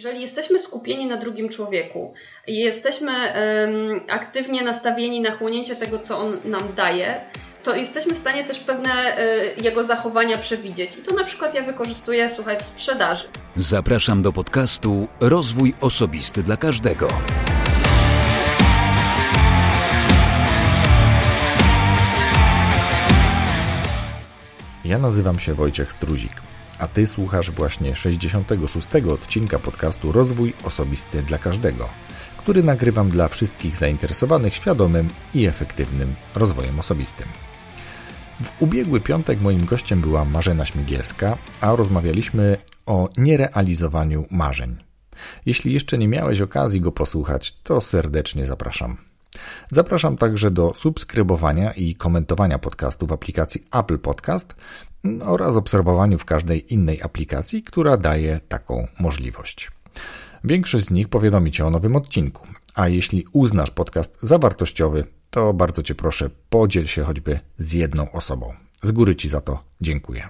Jeżeli jesteśmy skupieni na drugim człowieku i jesteśmy um, aktywnie nastawieni na chłonięcie tego, co on nam daje, to jesteśmy w stanie też pewne y, jego zachowania przewidzieć. I to na przykład ja wykorzystuję, słuchaj, w sprzedaży. Zapraszam do podcastu Rozwój Osobisty dla Każdego. Ja nazywam się Wojciech Struzik, a Ty słuchasz właśnie 66. odcinka podcastu Rozwój Osobisty dla Każdego, który nagrywam dla wszystkich zainteresowanych świadomym i efektywnym rozwojem osobistym. W ubiegły piątek moim gościem była Marzena Śmigielska, a rozmawialiśmy o nierealizowaniu marzeń. Jeśli jeszcze nie miałeś okazji go posłuchać, to serdecznie zapraszam. Zapraszam także do subskrybowania i komentowania podcastu w aplikacji Apple Podcast oraz obserwowaniu w każdej innej aplikacji, która daje taką możliwość. Większość z nich powiadomi Cię o nowym odcinku, a jeśli uznasz podcast za wartościowy, to bardzo Cię proszę, podziel się choćby z jedną osobą. Z góry Ci za to dziękuję.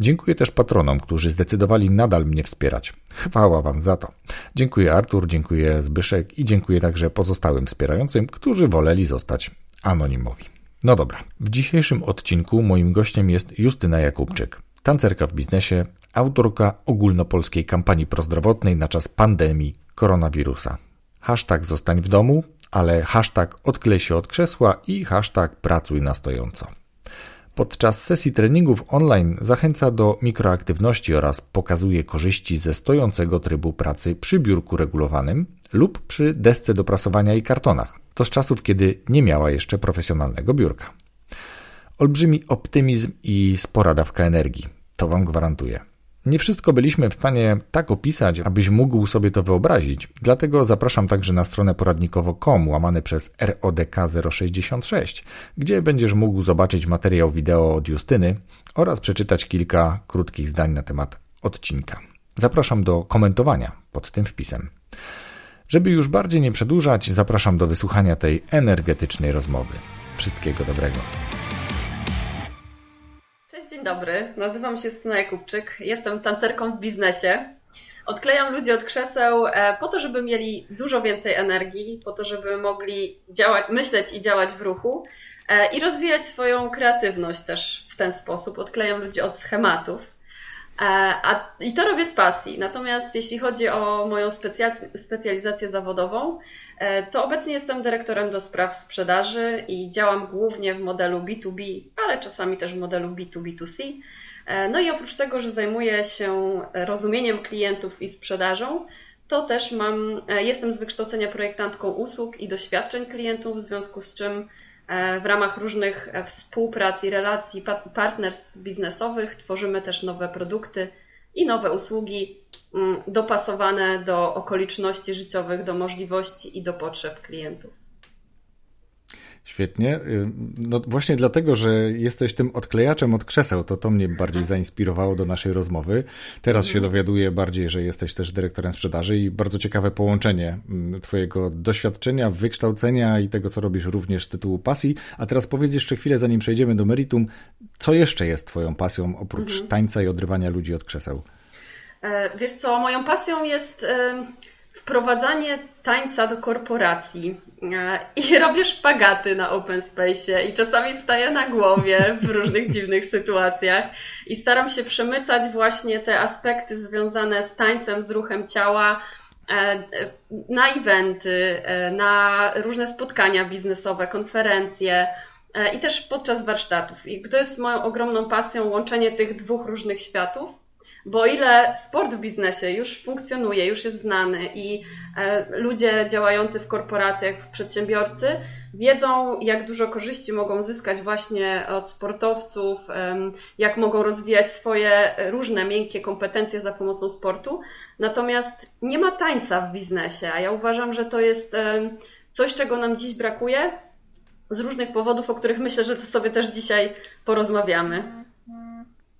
Dziękuję też patronom, którzy zdecydowali nadal mnie wspierać. Chwała Wam za to. Dziękuję Artur, dziękuję Zbyszek i dziękuję także pozostałym wspierającym, którzy woleli zostać anonimowi. No dobra, w dzisiejszym odcinku moim gościem jest Justyna Jakubczyk, tancerka w biznesie, autorka ogólnopolskiej kampanii prozdrowotnej na czas pandemii koronawirusa. Hashtag zostań w domu, ale hashtag odklej się od krzesła i hashtag pracuj na stojąco. Podczas sesji treningów online zachęca do mikroaktywności oraz pokazuje korzyści ze stojącego trybu pracy przy biurku regulowanym lub przy desce do prasowania i kartonach. To z czasów, kiedy nie miała jeszcze profesjonalnego biurka. Olbrzymi optymizm i spora dawka energii. To Wam gwarantuję. Nie wszystko byliśmy w stanie tak opisać, abyś mógł sobie to wyobrazić, dlatego zapraszam także na stronę poradnikowo.com łamany przez RODK 066, gdzie będziesz mógł zobaczyć materiał wideo od Justyny oraz przeczytać kilka krótkich zdań na temat odcinka. Zapraszam do komentowania pod tym wpisem. Żeby już bardziej nie przedłużać, zapraszam do wysłuchania tej energetycznej rozmowy. Wszystkiego dobrego dobry, nazywam się Justyna Jakubczyk, jestem tancerką w biznesie. Odklejam ludzi od krzeseł e, po to, żeby mieli dużo więcej energii, po to, żeby mogli działać, myśleć i działać w ruchu e, i rozwijać swoją kreatywność też w ten sposób. Odklejam ludzi od schematów. E, a, I to robię z pasji. Natomiast jeśli chodzi o moją specjalizację zawodową, e, to obecnie jestem dyrektorem do spraw sprzedaży i działam głównie w modelu B2B, ale czasami też w modelu B2B2C. E, no i oprócz tego, że zajmuję się rozumieniem klientów i sprzedażą, to też mam, jestem z wykształcenia projektantką usług i doświadczeń klientów, w związku z czym w ramach różnych e, współprac i relacji, partnerstw biznesowych tworzymy też nowe produkty i nowe usługi mm, dopasowane do okoliczności życiowych, do możliwości i do potrzeb klientów. Świetnie. Y, no właśnie dlatego, że jesteś tym odklejaczem od krzeseł, to to mnie bardziej zainspirowało do naszej rozmowy. Teraz się dowiaduję bardziej, że jesteś też dyrektorem sprzedaży i bardzo ciekawe połączenie mm, twojego doświadczenia, wykształcenia i tego, co robisz również z tytułu pasji. A teraz powiedz jeszcze chwilę, zanim przejdziemy do meritum, co jeszcze jest twoją pasją oprócz mhm. tańca i odrywania ludzi od krzeseł? E, wiesz co, moją pasją jest wprowadzanie tańca do korporacji. E, i robię szpagaty na open space i czasami staję na głowie w różnych dziwnych sytuacjach. I staram się przemycać właśnie te aspekty związane z tańcem, z ruchem ciała e, na eventy, e, na różne spotkania biznesowe, konferencje i też podczas warsztatów. I to jest moją ogromną pasją łączenie tych dwóch różnych światów bo o ile sport w biznesie już funkcjonuje, już jest znany i e, ludzie działający w korporacjach, w przedsiębiorcy wiedzą, jak dużo korzyści mogą zyskać właśnie od sportowców, jak mogą rozwijać swoje różne miękkie kompetencje za pomocą sportu. Natomiast nie ma tańca w biznesie, a ja uważam, że to jest coś, czego nam dziś brakuje z różnych powodów, o których myślę, że to sobie też dzisiaj porozmawiamy.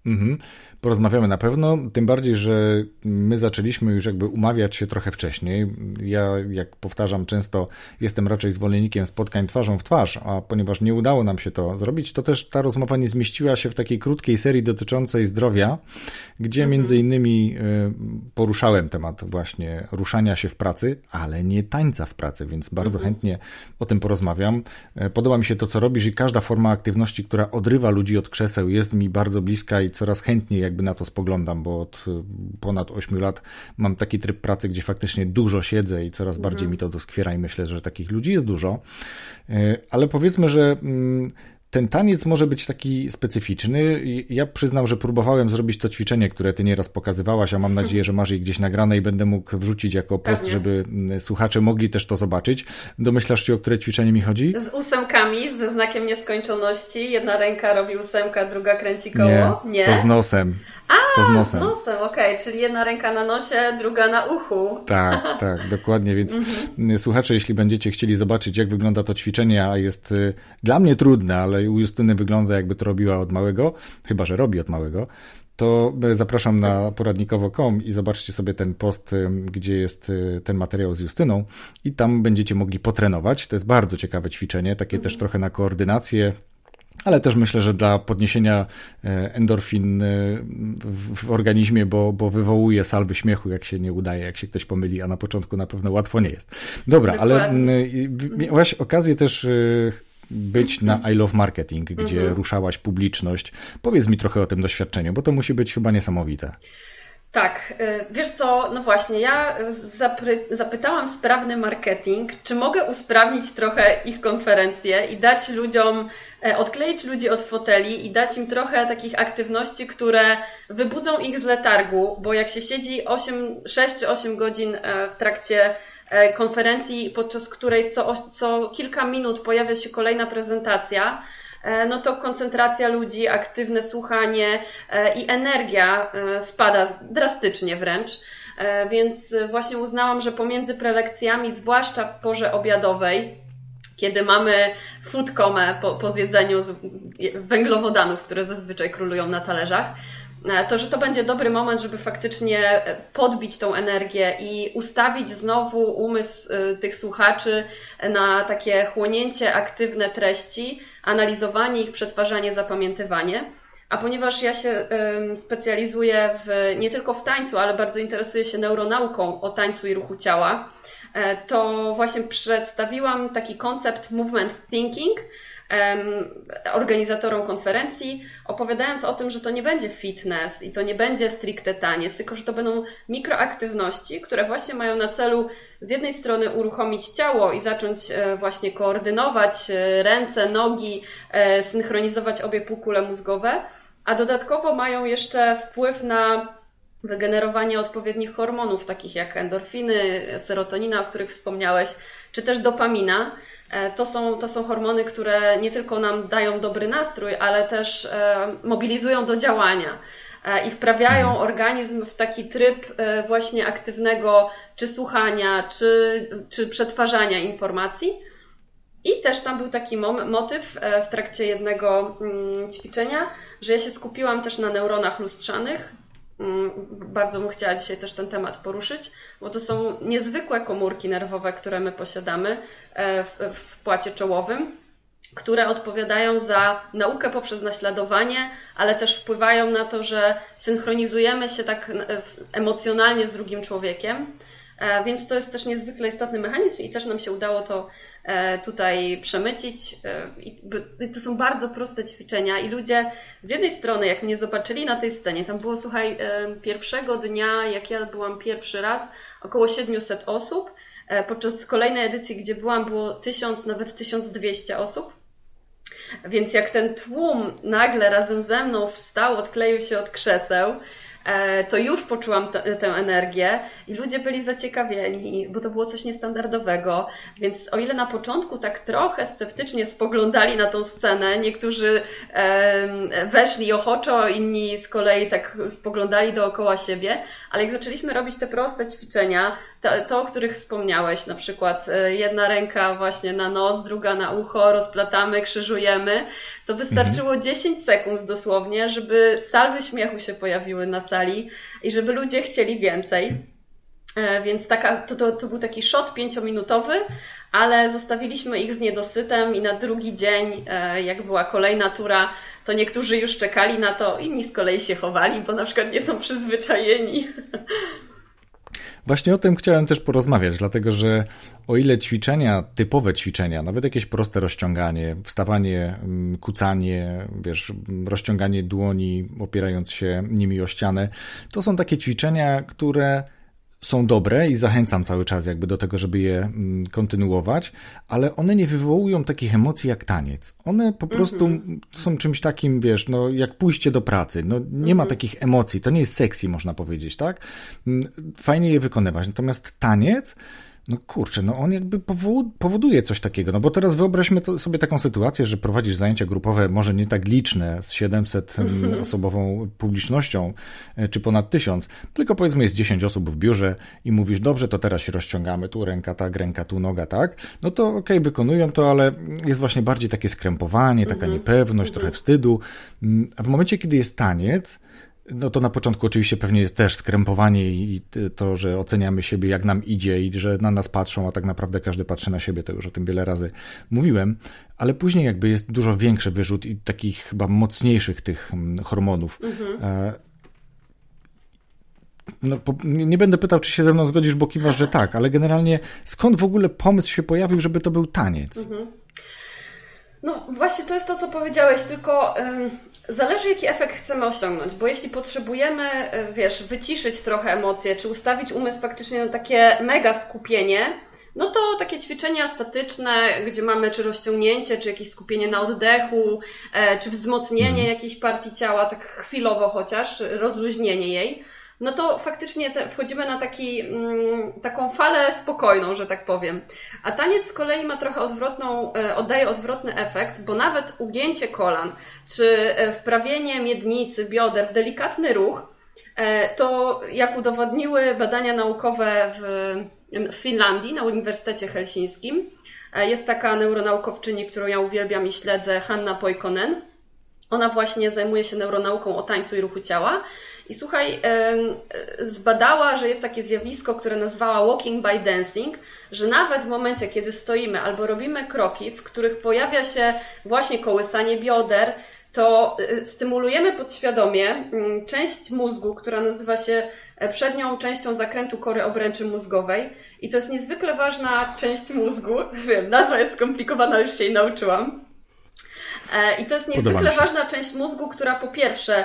Mhm. Porozmawiamy na pewno, tym bardziej, że my zaczęliśmy już jakby umawiać się trochę wcześniej. Ja, jak powtarzam często, jestem raczej zwolennikiem spotkań twarzą w twarz, a ponieważ nie udało nam się to zrobić, to też ta rozmowa nie zmieściła się w takiej krótkiej serii dotyczącej zdrowia, gdzie mhm. między innymi y, poruszałem temat właśnie ruszania się w pracy, ale nie tańca w pracy, więc bardzo mhm. chętnie o tym porozmawiam. E, podoba mi się to, co robisz i każda forma aktywności, która odrywa ludzi od krzeseł jest mi bardzo bliska i coraz chętniej jakby na to spoglądam, bo od y, ponad 8 lat mam taki tryb pracy, gdzie faktycznie dużo siedzę i coraz bardziej mhm. mi to doskwiera i myślę, że takich ludzi jest dużo. E, ale powiedzmy, że mm, ten taniec może być taki specyficzny. Ja przyznam, że próbowałem zrobić to ćwiczenie, które ty nieraz pokazywałaś, a mam nadzieję, że masz je gdzieś nagrane i będę mógł wrzucić jako post, Pewnie. żeby mm, słuchacze mogli też to zobaczyć. Domyślasz się, o które ćwiczenie mi chodzi? Z ósemkami, ze znakiem nieskończoności. Jedna ręka robi ósemka, druga kręci koło. Nie, Nie? to z nosem. A, to z nosem. Z nosem, okej, okay. czyli jedna ręka na nosie, druga na uchu. Tak, tak, dokładnie. Więc mhm. słuchacze, jeśli będziecie chcieli zobaczyć, jak wygląda to ćwiczenie, a jest y, dla mnie trudne, ale u Justyny wygląda, jakby to robiła od małego, chyba że robi od małego, to zapraszam na poradnikowo.com i zobaczcie sobie ten post, y, gdzie jest y, ten materiał z Justyną i tam będziecie mogli potrenować. To jest bardzo ciekawe ćwiczenie, takie mhm. też trochę na koordynację, ale też myślę, że dla podniesienia e, endorfin e, w organizmie, bo, bo wywołuje salwy śmiechu, jak się nie udaje, jak się ktoś pomyli, a na początku na pewno łatwo nie jest. Dobra, ale miałaś okazję też e, być na I Love Marketing, gdzie mhm. ruszałaś publiczność. Powiedz mi trochę o tym doświadczeniu, bo to musi być chyba niesamowite. Tak, wiesz co, no właśnie, ja zapytałam sprawny marketing, czy mogę usprawnić trochę ich konferencję i dać ludziom E, odkleić ludzi od foteli i dać im trochę takich aktywności, które wybudzą ich z letargu, bo jak się siedzi 8, 6 czy 8 godzin e, w trakcie e, konferencji, podczas której co, co kilka minut pojawia się kolejna prezentacja, no to koncentracja ludzi, aktywne słuchanie i energia spada drastycznie wręcz. Więc właśnie uznałam, że pomiędzy prelekcjami, zwłaszcza w porze obiadowej, kiedy mamy food po, po zjedzeniu węglowodanów, które zazwyczaj królują na talerzach, e, to że to będzie dobry moment, żeby faktycznie e, podbić tą energię i ustawić znowu umysł e, tych słuchaczy na takie chłonięcie aktywne treści, analizowanie ich, przetwarzanie, zapamiętywanie. A ponieważ ja się specjalizuję w, nie tylko w tańcu, ale bardzo interesuję się neuronauką o tańcu i ruchu ciała, E, to właśnie przedstawiłam taki koncept movement thinking organizatorom konferencji, opowiadając o tym, że to nie będzie fitness i to nie będzie stricte taniec, tylko że to będą mikroaktywności, które właśnie mają na celu z jednej strony uruchomić ciało i zacząć e, właśnie koordynować e, ręce, nogi, synchronizować obie półkule mózgowe, a dodatkowo mają jeszcze wpływ na wygenerowanie odpowiednich hormonów, takich jak endorfiny, serotonina, o których wspomniałeś, czy też dopamina. E, to są, to są hormony, które nie tylko nam dają dobry nastrój, ale też e, mobilizują do działania e, i wprawiają mhm. organizm w taki tryb właśnie aktywnego czy słuchania, czy, czy przetwarzania informacji. I też tam był taki motyw w trakcie jednego mm, ćwiczenia, że ja się skupiłam też na neuronach lustrzanych, bardzo bym chciała dzisiaj też ten temat poruszyć, bo to są niezwykłe komórki nerwowe, które my posiadamy e, w, w płacie czołowym, które odpowiadają za naukę poprzez naśladowanie, ale też wpływają na to, że synchronizujemy się tak emocjonalnie z drugim człowiekiem. E, więc to jest też niezwykle istotny mechanizm i też nam się udało to tutaj przemycić. E, I to są bardzo proste ćwiczenia i ludzie z jednej strony, jak mnie zobaczyli na tej scenie, tam było, słuchaj, e, pierwszego dnia, jak ja byłam pierwszy raz, około 700 osób. Podczas kolejnej edycji, gdzie byłam, było 1000, nawet 1200 osób. Więc jak ten tłum nagle razem ze mną wstał, odkleił się od krzeseł, e, to już poczułam tę energię i ludzie byli zaciekawieni, bo to było coś niestandardowego. Więc o ile na początku tak trochę sceptycznie spoglądali na tą scenę, niektórzy weszli ochoczo, inni z kolei tak spoglądali dookoła siebie, ale jak zaczęliśmy robić te proste ćwiczenia, to, to, o których wspomniałeś, na przykład e, jedna ręka właśnie na nos, druga na ucho, rozplatamy, krzyżujemy, to wystarczyło mhm. 10 sekund dosłownie, żeby salwy śmiechu się pojawiły na sali i żeby ludzie chcieli więcej. E, więc taka, to, to, to był taki shot pięciominutowy, ale zostawiliśmy ich z niedosytem i na drugi dzień, e, jak była kolejna tura, to niektórzy już czekali na to, inni z kolei się chowali, bo na przykład nie są przyzwyczajeni. Właśnie o tym chciałem też porozmawiać, dlatego że o ile ćwiczenia, typowe ćwiczenia, nawet jakieś proste rozciąganie, wstawanie, mm, kucanie, wiesz, rozciąganie dłoni, opierając się nimi o ścianę, to są takie ćwiczenia, które są dobre i zachęcam cały czas jakby do tego, żeby je mm, kontynuować, ale one nie wywołują takich emocji jak taniec. One po prostu mm -hmm. są czymś takim, wiesz, no jak pójście do pracy. No nie mm -hmm. ma mhm. takich emocji, to nie jest sexy, można powiedzieć, tak? Mm, fajnie je wykonywać. Natomiast taniec no kurczę, no on jakby powoduje coś takiego. No bo teraz wyobraźmy sobie taką sytuację, że prowadzisz zajęcia grupowe, może nie tak liczne, z 700 mhm. osobową publicznością, e, czy ponad 1000, tylko powiedzmy jest 10 osób w biurze i mówisz, dobrze, to teraz się rozciągamy, tu ręka tak, ręka tu, noga tak. No to okej, okay, wykonują to, ale jest właśnie bardziej takie skrępowanie, taka mhm. niepewność, trochę mhm. wstydu. Mm, a w momencie, kiedy jest taniec, no to na początku oczywiście pewnie jest też skrępowanie i to, że oceniamy siebie, jak nam idzie i że na nas patrzą, a tak naprawdę każdy patrzy na siebie, to już o tym wiele razy mówiłem, ale później jakby jest dużo większy wyrzut i takich chyba mocniejszych tych mm, hormonów. Mhm. E, no, nie będę pytał, czy się ze mną zgodzisz, bo kiwasz, że tak, ale generalnie skąd w ogóle pomysł się pojawił, żeby to był taniec? Mhm. No właśnie to jest to, co powiedziałeś, tylko Zależy, jaki efekt chcemy osiągnąć, bo jeśli potrzebujemy, e, wiesz, wyciszyć trochę emocje, czy ustawić umysł faktycznie na takie mega skupienie, no to takie ćwiczenia statyczne, gdzie mamy czy rozciągnięcie, czy jakieś skupienie na oddechu, e, czy wzmocnienie mhm. jakiejś partii ciała, tak chwilowo chociaż, czy rozluźnienie jej, no to faktycznie te, wchodzimy na taki, mm, taką falę spokojną, że tak powiem. A taniec z kolei ma trochę odwrotną, e, oddaje odwrotny efekt, bo nawet ugięcie kolan, czy e, wprawienie miednicy, bioder w delikatny ruch, e, to jak udowodniły badania naukowe w, w Finlandii, na Uniwersytecie Helsińskim, jest taka neuronaukowczyni, którą ja uwielbiam i śledzę, Hanna Poikonen. Ona właśnie zajmuje się neuronauką o tańcu i ruchu ciała i słuchaj, zbadała, że jest takie zjawisko, które nazwała walking by dancing, że nawet w momencie, kiedy stoimy albo robimy kroki, w których pojawia się właśnie kołysanie bioder, to y, stymulujemy podświadomie mm, część mózgu, która nazywa się e, przednią częścią zakrętu kory obręczy mózgowej. I to jest niezwykle ważna część mózgu. Wiem, nazwa jest skomplikowana, już się jej nauczyłam. E, I to jest niezwykle ważna część mózgu, która po pierwsze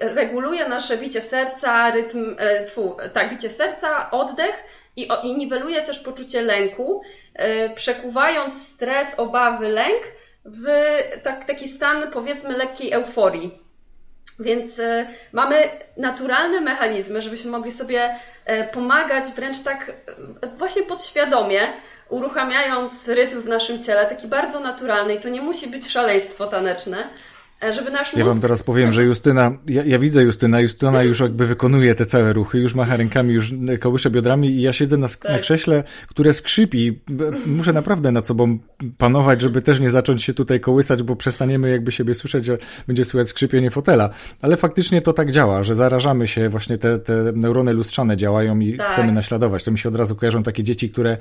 reguluje nasze bicie serca, rytm, e, tfu, tak, bicie serca, oddech i, i niweluje też poczucie lęku, e, przekuwając stres, obawy, lęk w tak, taki stan powiedzmy lekkiej euforii. Więc mamy naturalne mechanizmy, żebyśmy mogli sobie pomagać wręcz tak właśnie podświadomie, uruchamiając rytm w naszym ciele, taki bardzo naturalny i to nie musi być szaleństwo taneczne, E, żeby nasz mózg... Ja wam teraz powiem, że Justyna, ja, ja, widzę Justyna, Justyna już jakby wykonuje te całe ruchy, już macha rękami, już kołysze biodrami i ja siedzę na, tak. na krześle, które skrzypi. Muszę naprawdę nad sobą panować, żeby też nie zacząć się tutaj kołysać, bo przestaniemy jakby siebie słyszeć, że będzie słychać skrzypienie fotela. Ale faktycznie to tak działa, że zarażamy się, właśnie te, te neurony lustrzane działają i tak. chcemy naśladować. To mi się od razu kojarzą takie dzieci, które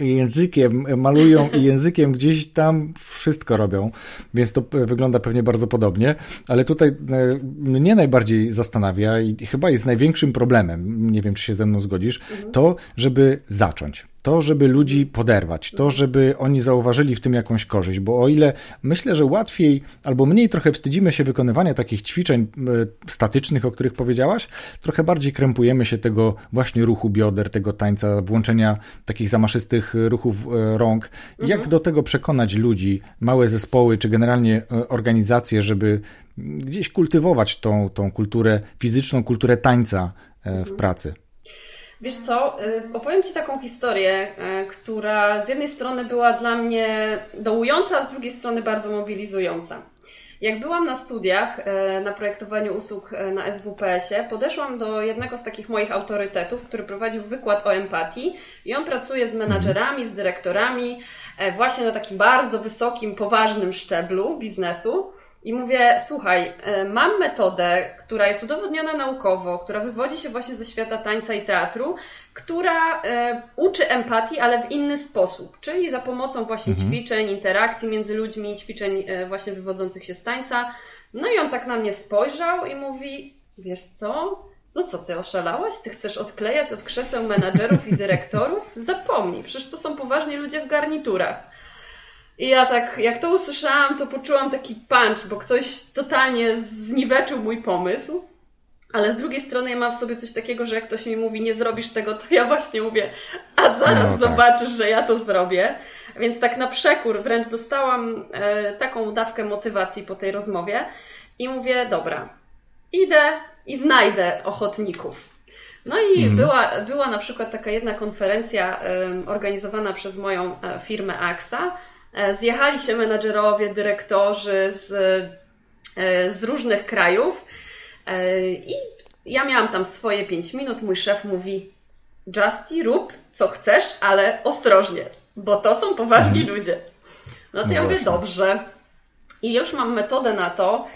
językiem malują i językiem gdzieś tam wszystko robią, więc to wygląda pewnie bardzo podobnie, ale tutaj e, mnie najbardziej zastanawia i chyba jest największym problemem, nie wiem czy się ze mną zgodzisz, to żeby zacząć. To, żeby ludzi poderwać, to, żeby oni zauważyli w tym jakąś korzyść, bo o ile myślę, że łatwiej albo mniej trochę wstydzimy się wykonywania takich ćwiczeń e, statycznych, o których powiedziałaś, trochę bardziej krępujemy się tego właśnie ruchu bioder, tego tańca, włączenia takich zamaszystych ruchów e, rąk. Jak mhm. do tego przekonać ludzi, małe zespoły, czy generalnie e, organizacje, żeby gdzieś kultywować tą, tą kulturę fizyczną, kulturę tańca w mhm. pracy? Wiesz co, y, opowiem Ci taką historię, y, która z jednej strony była dla mnie dołująca, a z drugiej strony bardzo mobilizująca. Jak byłam na studiach y, na projektowaniu usług na SWPS-ie, podeszłam do jednego z takich moich autorytetów, który prowadził wykład o empatii i on pracuje z menadżerami, z dyrektorami właśnie na takim bardzo wysokim, poważnym szczeblu biznesu. I mówię, słuchaj, e, mam metodę, która jest udowodniona naukowo, która wywodzi się właśnie ze świata tańca i teatru, która e, uczy empatii, ale w inny sposób, czyli za pomocą właśnie mhm. ćwiczeń, interakcji między ludźmi, ćwiczeń e, właśnie wywodzących się z tańca. No i on tak na mnie spojrzał i mówi, wiesz co, no co ty oszalałaś? Ty chcesz odklejać od krzeseł menadżerów i dyrektorów? Zapomnij, przecież to są poważni ludzie w garniturach. I ja tak, jak to usłyszałam, to poczułam taki punch, bo ktoś totalnie zniweczył mój pomysł. Ale z drugiej strony ja mam w sobie coś takiego, że jak ktoś mi mówi, nie zrobisz tego, to ja właśnie mówię, a zaraz no, tak. zobaczysz, że ja to zrobię. Więc tak na przekór wręcz dostałam e, taką dawkę motywacji po tej rozmowie i mówię, dobra, idę i znajdę ochotników. No i mm. była, była na przykład taka jedna konferencja organizowana przez moją e, firmę AXA, zjechali się menadżerowie, dyrektorzy z, e, z różnych krajów e, i ja miałam tam swoje 5 minut. Mój szef mówi: Justy, rób co chcesz, ale ostrożnie, bo to są poważni mhm. ludzie. No to no ja mówię: Dobrze. I już mam metodę na to.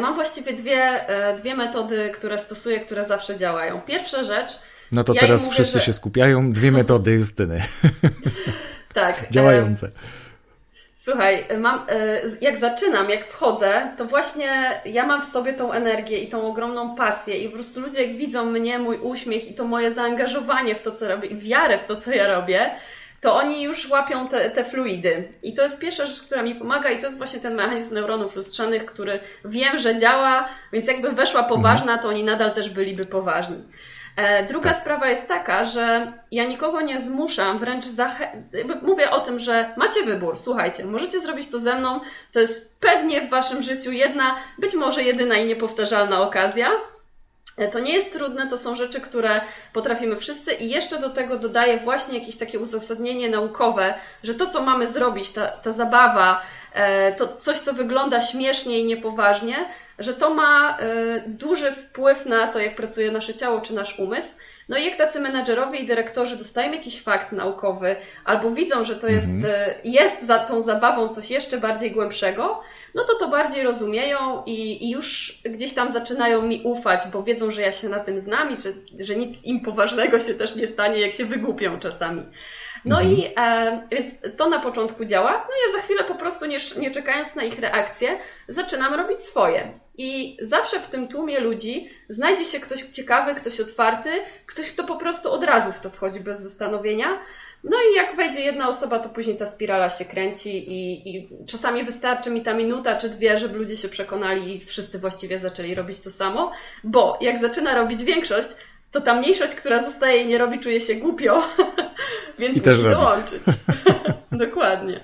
Mam właściwie dwie, dwie metody, które stosuję, które zawsze działają. Pierwsza rzecz. No to ja teraz mówię, wszyscy że... się skupiają. Dwie metody Justyny. Tak. Działające. Słuchaj, mam, e, jak zaczynam, jak wchodzę, to właśnie ja mam w sobie tą energię i tą ogromną pasję i po prostu ludzie jak widzą mnie, mój uśmiech i to moje zaangażowanie w to, co robię i wiarę w to, co ja robię, to oni już łapią te, te fluidy. I to jest pierwsza rzecz, która mi pomaga i to jest właśnie ten mechanizm neuronów lustrzanych, który wiem, że działa, więc jakby weszła poważna, to oni nadal też byliby poważni. E, druga tak. sprawa jest taka, że ja nikogo nie zmuszam, wręcz mówię o tym, że macie wybór. Słuchajcie, możecie zrobić to ze mną. To jest pewnie w waszym życiu jedna, być może jedyna i niepowtarzalna okazja. E, to nie jest trudne, to są rzeczy, które potrafimy wszyscy i jeszcze do tego dodaję właśnie jakieś takie uzasadnienie naukowe, że to, co mamy zrobić, ta, ta zabawa, to coś, co wygląda śmiesznie i niepoważnie, że to ma e, duży wpływ na to, jak pracuje nasze ciało czy nasz umysł. No i jak tacy menadżerowie i dyrektorzy dostają jakiś fakt naukowy albo widzą, że to jest, mhm. jest za tą zabawą coś jeszcze bardziej głębszego, no to to bardziej rozumieją i, i, już gdzieś tam zaczynają mi ufać, bo wiedzą, że ja się na tym znam i że, że nic im poważnego się też nie stanie, jak się wygłupią czasami. No mhm. i e, więc to na początku działa. No ja za chwilę po prostu nie, nie czekając na ich reakcję, zaczynam robić swoje. I zawsze w tym tłumie ludzi znajdzie się ktoś ciekawy, ktoś otwarty, ktoś, kto po prostu od razu w to wchodzi bez zastanowienia. No i jak wejdzie jedna osoba, to później ta spirala się kręci i, i, czasami wystarczy mi ta minuta czy dwie, żeby ludzie się przekonali i wszyscy właściwie zaczęli robić to samo, bo jak zaczyna robić większość, to ta mniejszość, która zostaje i nie robi, czuje się głupio, więc I musi dołączyć. Dokładnie.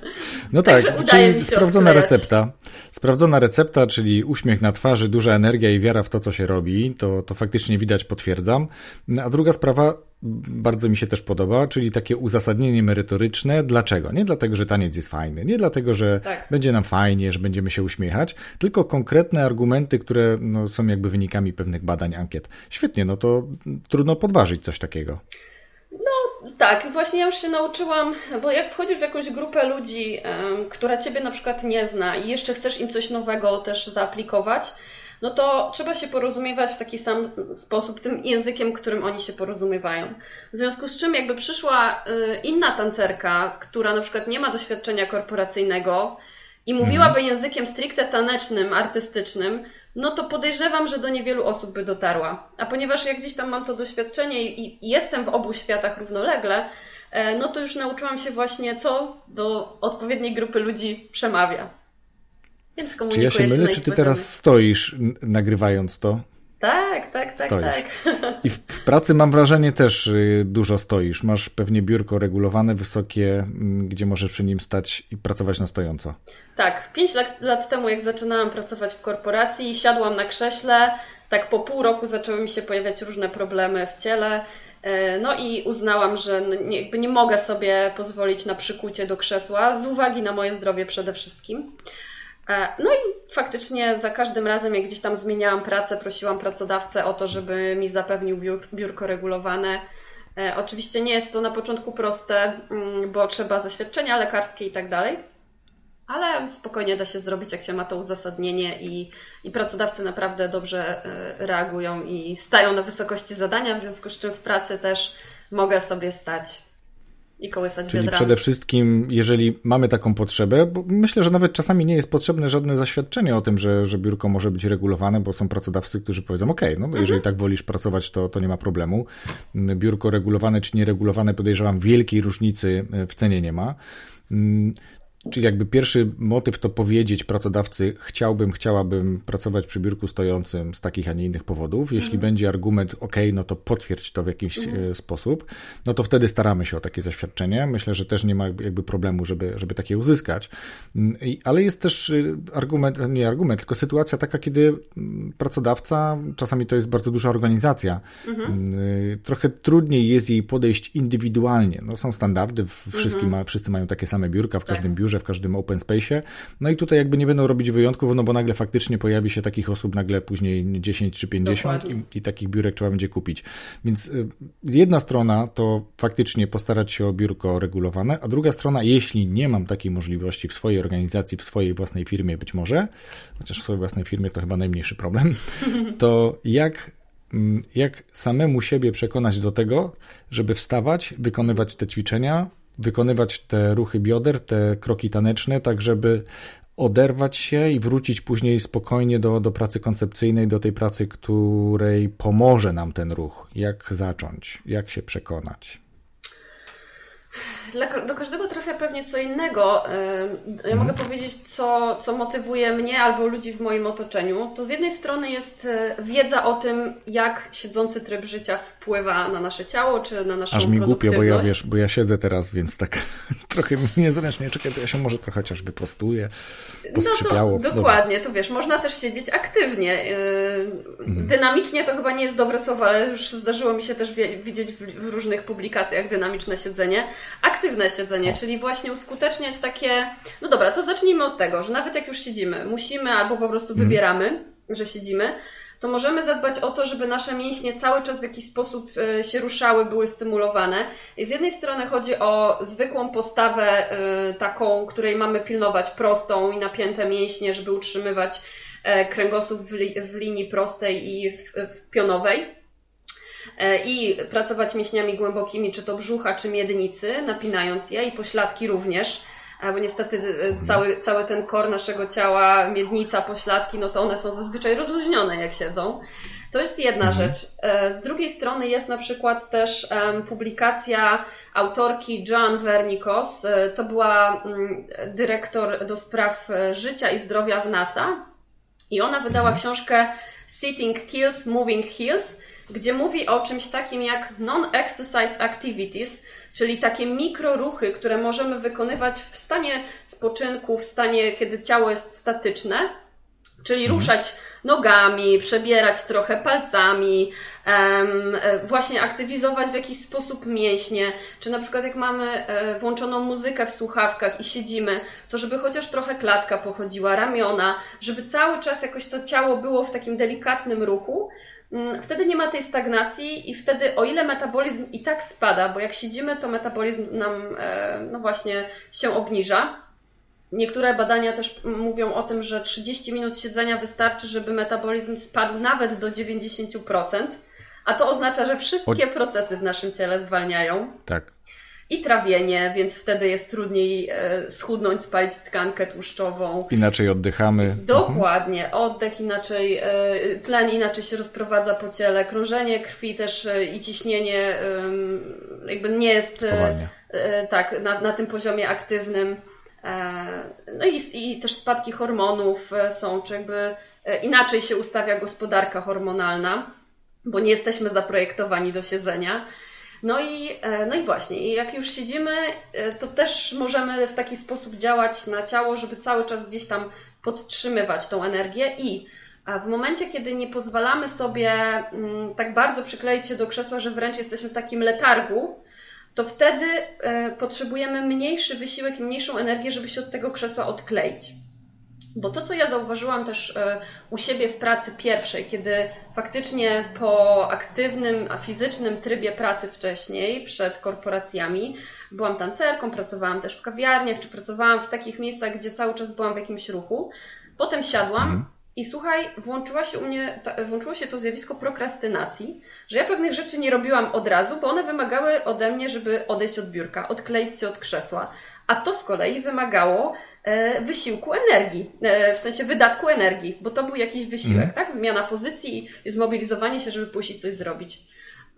No tak, czyli sprawdzona odklejać. recepta. Sprawdzona recepta, czyli uśmiech na twarzy, duża energia i wiara w to, co się robi, to, to faktycznie widać, potwierdzam. A druga sprawa, bardzo mi się też podoba, czyli takie uzasadnienie merytoryczne. Dlaczego? Nie dlatego, że taniec jest fajny, nie dlatego, że tak. będzie nam fajnie, że będziemy się uśmiechać, tylko konkretne argumenty, które no, są jakby wynikami pewnych badań, ankiet. Świetnie, no to trudno podważyć coś takiego. Tak, właśnie ja już się nauczyłam, bo jak wchodzisz w jakąś grupę ludzi, która ciebie na przykład nie zna i jeszcze chcesz im coś nowego też zaaplikować, no to trzeba się porozumiewać w taki sam sposób, tym językiem, którym oni się porozumiewają. W związku z czym, jakby przyszła y, inna tancerka, która na przykład nie ma doświadczenia korporacyjnego i mówiłaby mhm. językiem stricte tanecznym, artystycznym, no to podejrzewam, że do niewielu osób by dotarła. A ponieważ ja gdzieś tam mam to doświadczenie i jestem w obu światach równolegle, no to już nauczyłam się właśnie, co do odpowiedniej grupy ludzi przemawia. Więc czy ja się mylę, czy ty teraz stoisz nagrywając to? Tak, tak, tak, stoisz. tak. I w, pracy mam wrażenie też y, dużo stoisz. Masz pewnie biurko regulowane, wysokie, mm, gdzie możesz przy nim stać i pracować na stojąco. Tak, pięć lat, lat temu jak zaczynałam pracować w korporacji, siadłam na krześle, tak po pół roku zaczęły mi się pojawiać różne problemy w ciele. E, no i uznałam, że nie, nie mogę sobie pozwolić na przykucie do krzesła, z uwagi na moje zdrowie przede wszystkim. E, no i faktycznie za każdym razem, jak gdzieś tam zmieniałam pracę, prosiłam pracodawcę o to, żeby mi zapewnił biurko regulowane. E, oczywiście nie jest to na początku proste, mm, bo trzeba zaświadczenia lekarskie i tak dalej, ale spokojnie da się zrobić, jak się ma to uzasadnienie i, i pracodawcy naprawdę dobrze e, reagują i stają na wysokości zadania, w związku z czym w pracy też mogę sobie stać i kołysać Czyli biodrami. przede wszystkim, jeżeli mamy taką potrzebę, bo myślę, że nawet czasami nie jest potrzebne żadne zaświadczenie o tym, że, że biurko może być regulowane, bo są pracodawcy, którzy powiedzą, ok, no mhm. jeżeli tak wolisz pracować, to, to nie ma problemu. Biurko regulowane czy nieregulowane, podejrzewam, wielkiej różnicy w cenie nie ma. Czyli jakby pierwszy motyw to powiedzieć pracodawcy, chciałbym, chciałabym pracować przy biurku stojącym z takich, a nie innych powodów. Jeśli mhm. będzie argument, ok, no to potwierdź to w jakiś mhm. E, sposób, no to wtedy staramy się o takie zaświadczenie. Myślę, że też nie ma jakby problemu, żeby, żeby takie uzyskać. Mm, ale jest też e, argument, nie argument, tylko sytuacja taka, kiedy mm, pracodawca, czasami to jest bardzo duża organizacja, mhm. Mm, e, trochę trudniej jest jej podejść indywidualnie. No, są standardy, wszystkim mhm. ma, wszyscy mają takie same biurka w każdym tak. W każdym open space. No i tutaj jakby nie będą robić wyjątków, no bo nagle faktycznie pojawi się takich osób nagle później 10 czy 50 i, i, takich biurek trzeba będzie kupić. Więc y, jedna strona to faktycznie postarać się o biurko regulowane, a druga strona, jeśli nie mam takiej możliwości w swojej organizacji, w swojej własnej firmie być może, chociaż w swojej własnej firmie to chyba najmniejszy problem, to jak mm, jak samemu siebie przekonać do tego, żeby wstawać, wykonywać te ćwiczenia, wykonywać te ruchy bioder, te kroki taneczne, tak żeby oderwać się i wrócić później spokojnie do, do pracy koncepcyjnej, do tej pracy, której pomoże nam ten ruch. Jak zacząć, jak się przekonać dla, do każdego trafia pewnie co innego. Ja mhm. mogę powiedzieć, co, co motywuje mnie albo ludzi w moim otoczeniu. To z jednej strony jest e, wiedza o tym, jak siedzący tryb życia wpływa na nasze ciało, czy na naszą Aż mi głupio, bo ja wiesz, bo ja siedzę teraz, więc tak trochę niezręcznie czekaj, to ja się może trochę chociaż wyprostuję, poskrzypiało. No to, dokładnie, to wiesz, można też siedzieć aktywnie. E, mhm. Dynamicznie to chyba nie jest dobre słowo, ale już zdarzyło mi się też widzieć w różnych publikacjach dynamiczne siedzenie. Aktywnie aktywne siedzenie, czyli właśnie uskuteczniać takie. No dobra, to zacznijmy od tego, że nawet jak już siedzimy, musimy albo po prostu mhm. wybieramy, że siedzimy, to możemy zadbać o to, żeby nasze mięśnie cały czas w jakiś sposób e, się ruszały, były stymulowane. I z jednej strony chodzi o zwykłą postawę e, taką, której mamy pilnować prostą i napięte mięśnie, żeby utrzymywać e, kręgosłup w, linii prostej i w, pionowej i pracować mięśniami głębokimi, czy to brzucha, czy miednicy, napinając je i pośladki również, e, bo niestety e, cały, cały ten kor naszego ciała, miednica, pośladki, no to one są zazwyczaj rozluźnione jak siedzą. To jest jedna mhm. rzecz. Z drugiej strony jest na przykład też publikacja autorki Joan Vernikos. To była mm, dyrektor do spraw życia i zdrowia w NASA. I ona wydała mhm. książkę Sitting Kills, Moving Heals gdzie mówi o czymś takim jak non-exercise activities, czyli takie mikroruchy, które możemy wykonywać w stanie spoczynku, w stanie, kiedy ciało jest statyczne, czyli mhm. ruszać nogami, przebierać trochę palcami, um, właśnie aktywizować w jakiś sposób mięśnie, czy na przykład jak mamy e, włączoną muzykę w słuchawkach i siedzimy, to żeby chociaż trochę klatka pochodziła, ramiona, żeby cały czas jakoś to ciało było w takim delikatnym ruchu, wtedy nie ma tej stagnacji i wtedy o ile metabolizm i tak spada, bo jak siedzimy, to metabolizm nam e, no właśnie się obniża. Niektóre badania też mówią o tym, że 30 minut siedzenia wystarczy, żeby metabolizm spadł nawet do 90%, a to oznacza, że wszystkie procesy w naszym ciele zwalniają. Tak i trawienie, więc wtedy jest trudniej e, schudnąć, spalić tkankę tłuszczową. Inaczej oddychamy. Dokładnie, oddech inaczej, e, tlen inaczej się rozprowadza po ciele, krążenie krwi też e, i ciśnienie jakby nie jest e, tak na, na tym poziomie aktywnym. No i, i też spadki hormonów są, czy jakby inaczej się ustawia gospodarka hormonalna, bo nie jesteśmy zaprojektowani do siedzenia. No i, no i właśnie, jak już siedzimy, to też możemy w taki sposób działać na ciało, żeby cały czas gdzieś tam podtrzymywać tą energię i w momencie, kiedy nie pozwalamy sobie mm, tak bardzo przykleić się do krzesła, że wręcz jesteśmy w takim letargu, to wtedy e, potrzebujemy mniejszy wysiłek i mniejszą energię, żeby się od tego krzesła odkleić. Bo to, co ja zauważyłam też e, u siebie w pracy pierwszej, kiedy faktycznie po aktywnym, a fizycznym trybie pracy wcześniej, przed korporacjami, byłam tancerką, pracowałam też w kawiarniach, czy pracowałam w takich miejscach, gdzie cały czas byłam w jakimś ruchu. Potem siadłam mhm. i słuchaj, włączyła się u mnie, włączyło się to zjawisko prokrastynacji, że ja pewnych rzeczy nie robiłam od razu, bo one wymagały ode mnie, żeby odejść od biurka, odkleić się od krzesła. A to z kolei wymagało wysiłku energii, e, w sensie wydatku energii, bo to był jakiś wysiłek, mm. tak? Zmiana pozycji i zmobilizowanie się, żeby pójść i coś zrobić.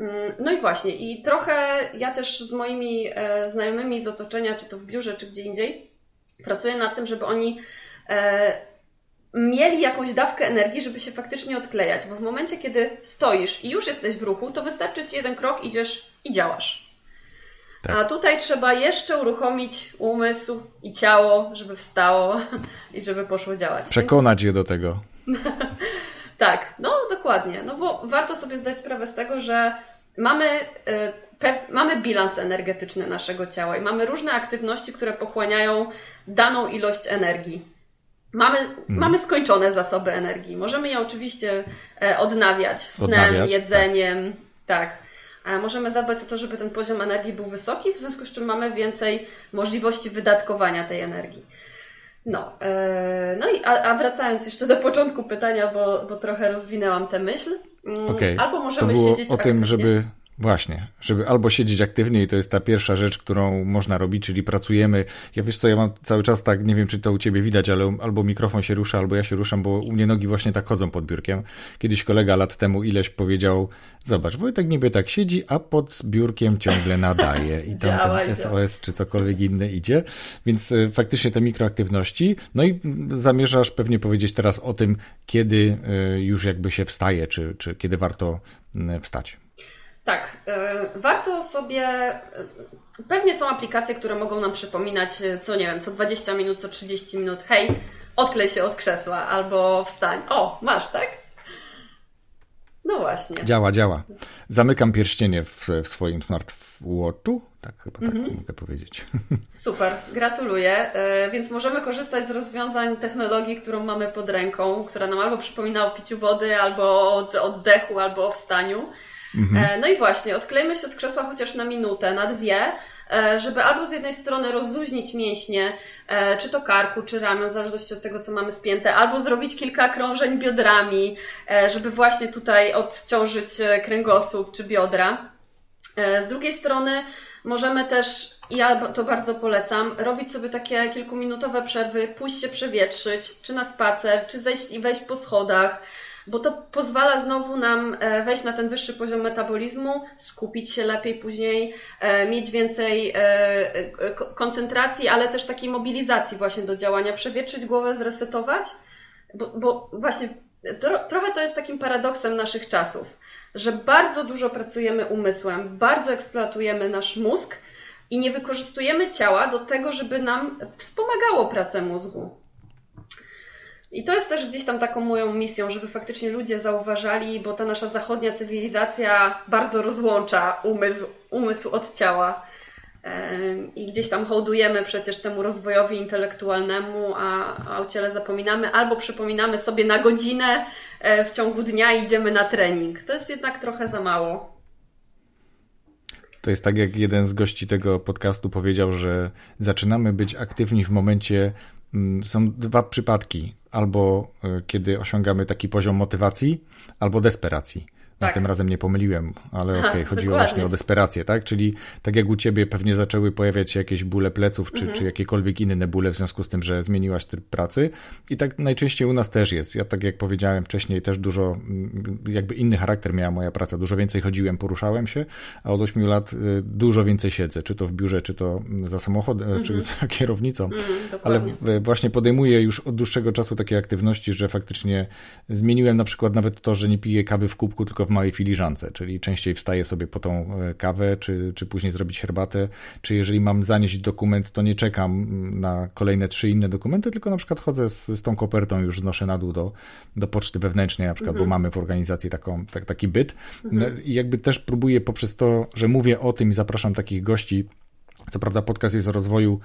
Mm, no i właśnie, i trochę ja też z moimi e, znajomymi z otoczenia, czy to w biurze, czy gdzie indziej, pracuję nad tym, żeby oni mieli jakąś dawkę energii, żeby się faktycznie odklejać, bo w momencie, kiedy stoisz i już jesteś w ruchu, to wystarczy ci jeden krok, idziesz i działasz. Tak. A tutaj trzeba jeszcze uruchomić umysł i ciało, żeby wstało i żeby poszło działać. Przekonać je do tego. tak, no dokładnie. No bo warto sobie zdać sprawę z tego, że mamy, y, mamy bilans energetyczny naszego ciała i mamy różne aktywności, które pochłaniają daną ilość energii. Mamy, hmm. mamy skończone zasoby energii. Możemy je oczywiście e, odnawiać snem, odnawiać, tak. jedzeniem, tak. tak możemy zadbać o to, żeby ten poziom energii był wysoki, w związku z czym mamy więcej możliwości wydatkowania tej energii. No, e, no i a, a wracając jeszcze do początku pytania, bo, bo trochę rozwinęłam tę myśl. Mm, okay. Albo możemy to było siedzieć o tym, żeby Właśnie, żeby albo siedzieć aktywnie i to jest ta pierwsza rzecz, którą można robić, czyli pracujemy. Ja wiesz co, ja mam cały czas tak, nie wiem czy to u ciebie widać, ale albo mikrofon się rusza, albo ja się ruszam, bo u mnie nogi właśnie tak chodzą pod biurkiem. Kiedyś kolega lat temu ileś powiedział, zobacz, Wojtek niby tak siedzi, a pod biurkiem ciągle nadaje i tam ten SOS czy cokolwiek inny idzie, więc e, faktycznie te mikroaktywności. No i zamierzasz pewnie powiedzieć teraz o tym, kiedy e, już jakby się wstaje, czy, czy kiedy warto wstać. Tak, e, warto sobie. E, pewnie są aplikacje, które mogą nam przypominać, e, co nie wiem, co 20 minut, co 30 minut. Hej, odklej się od krzesła albo wstań. O, masz, tak? No właśnie. Działa, działa. Zamykam pierścienie w, w swoim smartwatchu. Tak, chyba tak mhm. mogę powiedzieć. Super, gratuluję. Więc możemy korzystać z rozwiązań technologii, którą mamy pod ręką, która nam albo przypomina o piciu wody, albo o oddechu, albo o wstaniu. Mhm. E, no i właśnie, odklejmy się od krzesła chociaż na minutę, na dwie, e, żeby albo z jednej strony rozluźnić mięśnie, e, czy to karku, czy ramion, w zależności od tego, co mamy spięte, albo zrobić kilka krążeń biodrami, żeby właśnie tutaj odciążyć kręgosłup czy biodra. Z drugiej strony możemy też, ja to bardzo polecam, robić sobie takie kilkuminutowe przerwy, pójść się przewietrzyć, czy na spacer, czy zejść i wejść po schodach, bo to pozwala znowu nam e, wejść na ten wyższy poziom metabolizmu, skupić się lepiej później, e, mieć więcej e, koncentracji, ale też takiej mobilizacji właśnie do działania, przewietrzyć głowę, zresetować, bo, bo właśnie to, trochę to jest takim paradoksem naszych czasów, że bardzo dużo pracujemy umysłem, bardzo eksploatujemy nasz mózg i nie wykorzystujemy ciała do tego, żeby nam wspomagało pracę mózgu. I to jest też gdzieś tam taką moją misją, żeby faktycznie ludzie zauważali, bo ta nasza zachodnia cywilizacja bardzo rozłącza umysł, umysł od ciała. I gdzieś tam hołdujemy przecież temu rozwojowi intelektualnemu, a, a o ciele zapominamy, albo przypominamy sobie na godzinę e, w ciągu dnia idziemy na trening. To jest jednak trochę za mało. To jest tak, jak jeden z gości tego podcastu powiedział, że zaczynamy być aktywni w momencie. Mm, są dwa przypadki albo e, kiedy osiągamy taki poziom motywacji, albo desperacji. Tak. tym razem nie pomyliłem, ale okej, okay, chodziło dokładnie. właśnie o desperację, tak? Czyli tak jak u ciebie pewnie zaczęły pojawiać się jakieś bóle pleców, czy, mhm. czy jakiekolwiek inne bóle w związku z tym, że zmieniłaś tryb pracy. I tak najczęściej u nas też jest. Ja tak jak powiedziałem wcześniej, też dużo, mm, jakby inny charakter miała moja praca. Dużo więcej chodziłem, poruszałem się, a od 8 lat y, dużo więcej siedzę, czy to w biurze, czy to za samochodem, mhm. czy za kierownicą. Mhm, ale właśnie podejmuję już od dłuższego czasu takie aktywności, że faktycznie zmieniłem na przykład nawet to, że nie piję kawy w kubku, tylko w małej filiżance, czyli częściej wstaję sobie po tą e, kawę, czy, czy później zrobić herbatę, czy jeżeli mam zanieść dokument, to nie czekam na kolejne trzy inne dokumenty, tylko na przykład chodzę z, z tą kopertą, już noszę na dół do, do poczty wewnętrznej na przykład, mhm. bo mamy w organizacji taką, tak, taki byt mhm. no, i jakby też próbuję poprzez to, że mówię o tym i zapraszam takich gości, co prawda podcast jest o rozwoju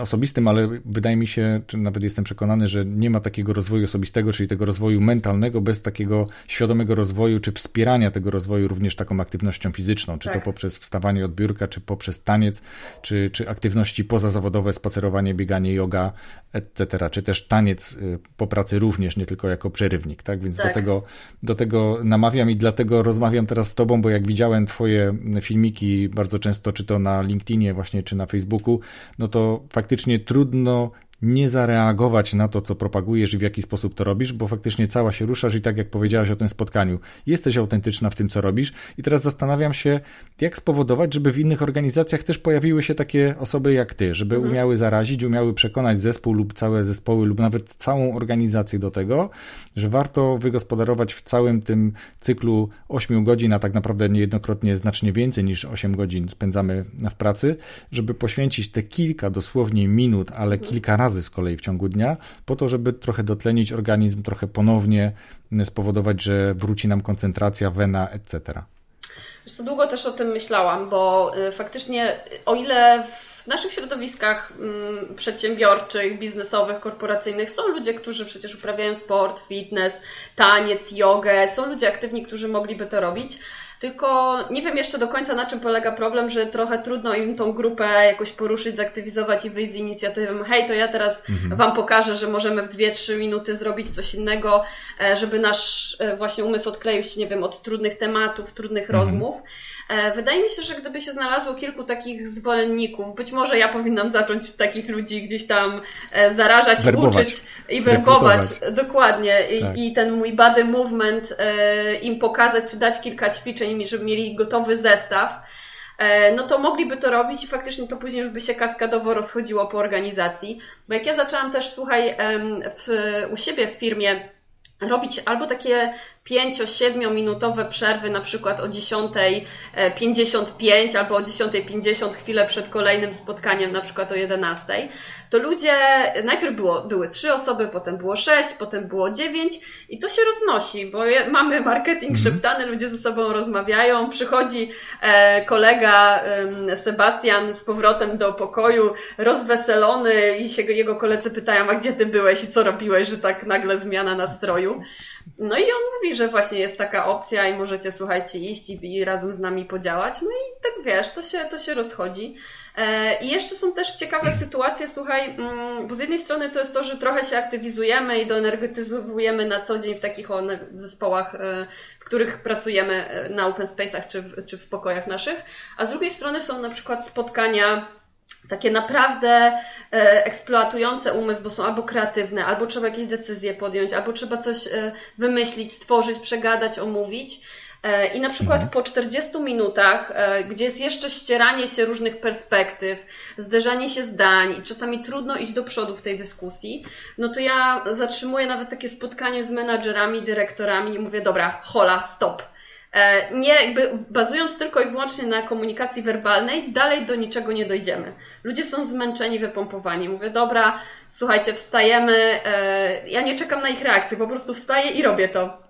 osobistym, ale wydaje mi się, czy nawet jestem przekonany, że nie ma takiego rozwoju osobistego, czyli tego rozwoju mentalnego bez takiego świadomego rozwoju, czy wspierania tego rozwoju również taką aktywnością fizyczną, czy tak. to poprzez wstawanie od biurka, czy poprzez taniec, czy, czy aktywności pozazawodowe, spacerowanie, bieganie, yoga, etc., czy też taniec y, po pracy również, nie tylko jako przerywnik, tak? Więc tak. Do, tego, do tego namawiam i dlatego rozmawiam teraz z tobą, bo jak widziałem twoje filmiki bardzo często, czy to na LinkedInie właśnie czy na Facebooku, no to faktycznie trudno nie zareagować na to, co propagujesz i w jaki sposób to robisz, bo faktycznie cała się ruszasz i tak jak powiedziałaś o tym spotkaniu, jesteś autentyczna w tym, co robisz. I teraz zastanawiam się, jak spowodować, żeby w innych organizacjach też pojawiły się takie osoby jak ty, żeby mhm. umiały zarazić, umiały przekonać zespół lub całe zespoły lub nawet całą organizację do tego, że warto wygospodarować w całym tym cyklu 8 godzin, a tak naprawdę niejednokrotnie znacznie więcej niż 8 godzin spędzamy w pracy, żeby poświęcić te kilka dosłownie minut, ale mhm. kilka razy razy z kolei w ciągu dnia, po to, żeby trochę dotlenić organizm, trochę ponownie spowodować, że wróci nam koncentracja, wena, etc. Wiesz, to długo też o tym myślałam, bo y, faktycznie o ile w naszych środowiskach mm, przedsiębiorczych, biznesowych, korporacyjnych są ludzie, którzy przecież uprawiają sport, fitness, taniec, jogę, są ludzie aktywni, którzy mogliby to robić, tylko nie wiem jeszcze do końca na czym polega problem, że trochę trudno im tą grupę jakoś poruszyć, zaktywizować i wyjść z inicjatywą. Hej, to ja teraz mhm. Wam pokażę, że możemy w 2-3 minuty zrobić coś innego, e, żeby nasz e, właśnie umysł odkleił się, nie wiem, od trudnych tematów, trudnych mhm. rozmów. E, wydaje mi się, że gdyby się znalazło kilku takich zwolenników, być może ja powinnam zacząć takich ludzi gdzieś tam e, zarażać, werbować, uczyć i werbować. Dokładnie. I, tak. I, ten mój body movement e, im pokazać, czy dać kilka ćwiczeń, żeby mieli gotowy zestaw no to mogliby to robić i faktycznie to później już by się kaskadowo rozchodziło po organizacji. Bo jak ja zaczęłam też, słuchaj, w, u siebie w firmie robić albo takie 5-7 minutowe przerwy, na przykład o 10.55 albo o 10.50 chwilę przed kolejnym spotkaniem, na przykład o 11, to ludzie, najpierw było, były 3 osoby, potem było 6, potem było 9 i to się roznosi, bo mamy marketing mhm. szeptany, ludzie ze sobą rozmawiają, przychodzi e, kolega Sebastian z powrotem do pokoju, rozweselony i się jego koledzy pytają, a gdzie ty byłeś i co robiłeś, że tak nagle zmiana nastroju. No i on mówi, że właśnie jest taka opcja i możecie, słuchajcie, iść i, i razem z nami podziałać. No i tak wiesz, to się, to się rozchodzi. E, I jeszcze są też ciekawe sytuacje, słuchaj, mm, bo z jednej strony to jest to, że trochę się aktywizujemy i doenergetyzujemy na co dzień w takich zespołach, e, w których pracujemy e, na open space'ach czy w, czy w pokojach naszych, a z drugiej strony są na przykład spotkania takie naprawdę e, eksploatujące umysł, bo są albo kreatywne, albo trzeba jakieś decyzje podjąć, albo trzeba coś e, wymyślić, stworzyć, przegadać, omówić. E, I na przykład mhm. po 40 minutach, gdzie jest jeszcze ścieranie się różnych perspektyw, zderzanie się zdań i czasami trudno iść do przodu w tej dyskusji, no to ja zatrzymuję nawet takie spotkanie z menadżerami, dyrektorami i mówię, dobra, hola, stop nie jakby bazując tylko i wyłącznie na komunikacji werbalnej, dalej do niczego nie dojdziemy. Ludzie są zmęczeni, wypompowani. Mówię, dobra, słuchajcie, wstajemy. E, ja nie czekam na ich reakcję, po prostu wstaję i robię to.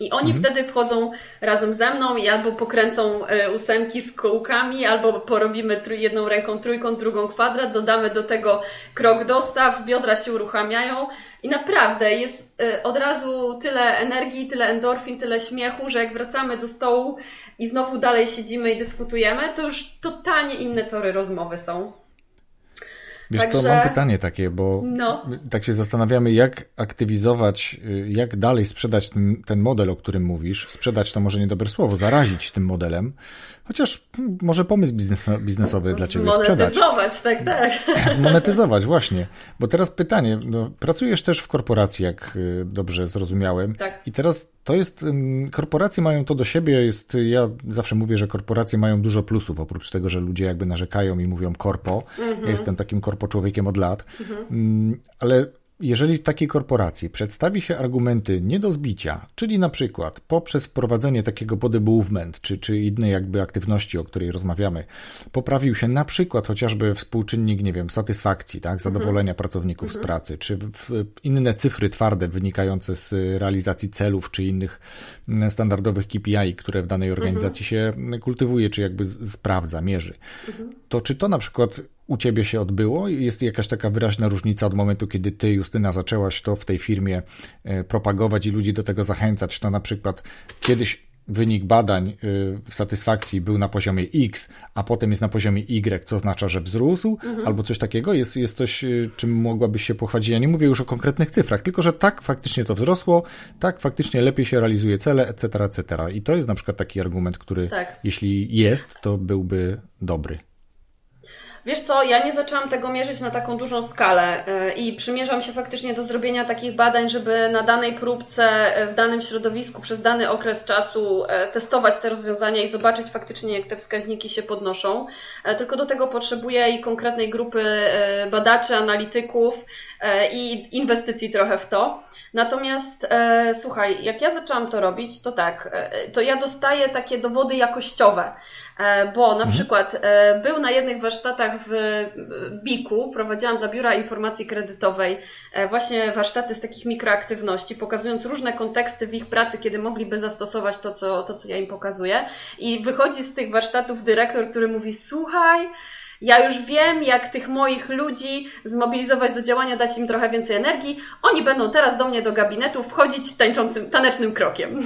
I oni mhm. wtedy wchodzą razem ze mną i albo pokręcą e, ósemki z kołkami, albo porobimy jedną ręką trójkąt, drugą kwadrat, dodamy do tego krok dostaw, biodra się uruchamiają i naprawdę jest e, od razu tyle energii, tyle endorfin, tyle śmiechu, że jak wracamy do stołu i znowu dalej siedzimy i dyskutujemy, to już totalnie inne tory rozmowy są. Wiesz Także... co, mam pytanie takie, bo no. tak się zastanawiamy, jak aktywizować, y, jak dalej sprzedać ten, ten model, o którym mówisz. Sprzedać to może niedobre słowo, zarazić tym modelem. Chociaż hmm, może pomysł biznes, biznesowy dla Ciebie sprzedać. Monetyzować, tak, tak. Zmonetyzować, właśnie. Bo teraz pytanie, no, pracujesz też w korporacji, jak y, dobrze zrozumiałem. Tak. I teraz to jest, korporacje mają to do siebie, jest, ja zawsze mówię, że korporacje mają dużo plusów, oprócz tego, że ludzie jakby narzekają i mówią korpo. Mhm. Ja jestem takim korpo człowiekiem od lat, mhm. Ale jeżeli w takiej korporacji przedstawi się argumenty nie do zbicia, czyli na przykład poprzez wprowadzenie takiego body movement, czy, czy innej jakby aktywności, o której rozmawiamy, poprawił się na przykład chociażby współczynnik, nie wiem, satysfakcji, tak, zadowolenia mhm. pracowników mhm. z pracy, czy inne cyfry twarde wynikające z realizacji celów, czy innych standardowych KPI, które w danej organizacji mhm. się kultywuje, czy jakby sprawdza, mierzy, mhm. to czy to na przykład u ciebie się odbyło? Jest jakaś taka wyraźna różnica od momentu, kiedy ty, Justyna, zaczęłaś to w tej firmie e, propagować i ludzi do tego zachęcać? To na przykład kiedyś wynik badań e, w satysfakcji był na poziomie X, a potem jest na poziomie Y, co oznacza, że wzrósł, mhm. albo coś takiego? Jest, jest coś, e, czym mogłabyś się pochwalić? Ja nie mówię już o konkretnych cyfrach, tylko że tak, faktycznie to wzrosło, tak, faktycznie lepiej się realizuje cele, etc., etc. I to jest na przykład taki argument, który, tak. jeśli jest, to byłby dobry. Wiesz co, ja nie zaczęłam tego mierzyć na taką dużą skalę e, i przymierzam się faktycznie do zrobienia takich badań, żeby na danej próbce, e, w danym środowisku przez dany okres czasu e, testować te rozwiązania i zobaczyć faktycznie, jak te wskaźniki się podnoszą. Tylko do tego potrzebuję i konkretnej grupy badaczy, analityków i inwestycji trochę w to. Natomiast słuchaj, jak ja zaczęłam to robić, to tak, to ja dostaję takie dowody jakościowe. E, bo na mhm. przykład e, był na jednych warsztatach w BIK-u, prowadziłam dla Biura Informacji Kredytowej e, właśnie warsztaty z takich mikroaktywności, pokazując różne konteksty w ich pracy, kiedy mogliby zastosować to, co, to, co ja im pokazuję. I wychodzi z tych warsztatów dyrektor, który mówi: Słuchaj, ja już wiem, jak tych moich ludzi zmobilizować do działania, dać im trochę więcej energii. Oni będą teraz do mnie do gabinetu wchodzić tańczącym, tanecznym krokiem.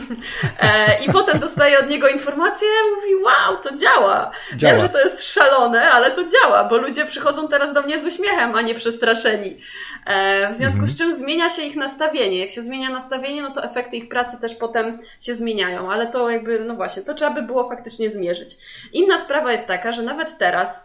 E, I potem dostaję od niego informację, mówi, wow, to działa. działa. Wiem, że to jest szalone, ale to działa, bo ludzie przychodzą teraz do mnie z uśmiechem, a nie przestraszeni. E, w związku mhm. z czym zmienia się ich nastawienie. Jak się zmienia nastawienie, no to efekty ich pracy też potem się zmieniają, ale to jakby, no właśnie, to trzeba by było faktycznie zmierzyć. Inna sprawa jest taka, że nawet teraz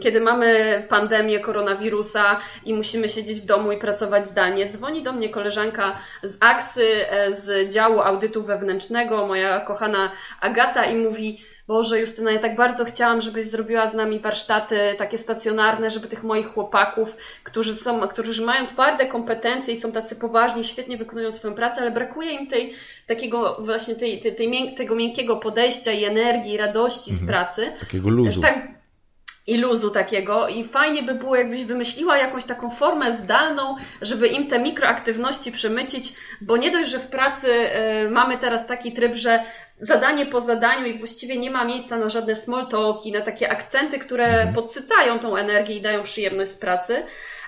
kiedy mamy pandemię koronawirusa i musimy siedzieć w domu i pracować zdalnie, dzwoni do mnie koleżanka z Aksy, e, z działu audytu wewnętrznego, moja kochana Agata i mówi, Boże, Justyna, ja tak bardzo chciałam, żebyś zrobiła z nami warsztaty takie stacjonarne, żeby tych moich chłopaków, którzy, są, którzy mają twarde kompetencje i są tacy poważni, świetnie wykonują swoją pracę, ale brakuje im tej, takiego właśnie tej, tej, tej, tego miękkiego podejścia i energii, i radości mhm. z pracy. Takiego luzu. Tak, i luzu takiego i fajnie by było, jakbyś wymyśliła jakąś taką formę zdalną, żeby im te mikroaktywności przemycić, bo nie dość, że w pracy y, mamy teraz taki tryb, że zadanie po zadaniu i właściwie nie ma miejsca na żadne small talki, na takie akcenty, które mhm. podsycają tą energię i dają przyjemność z pracy.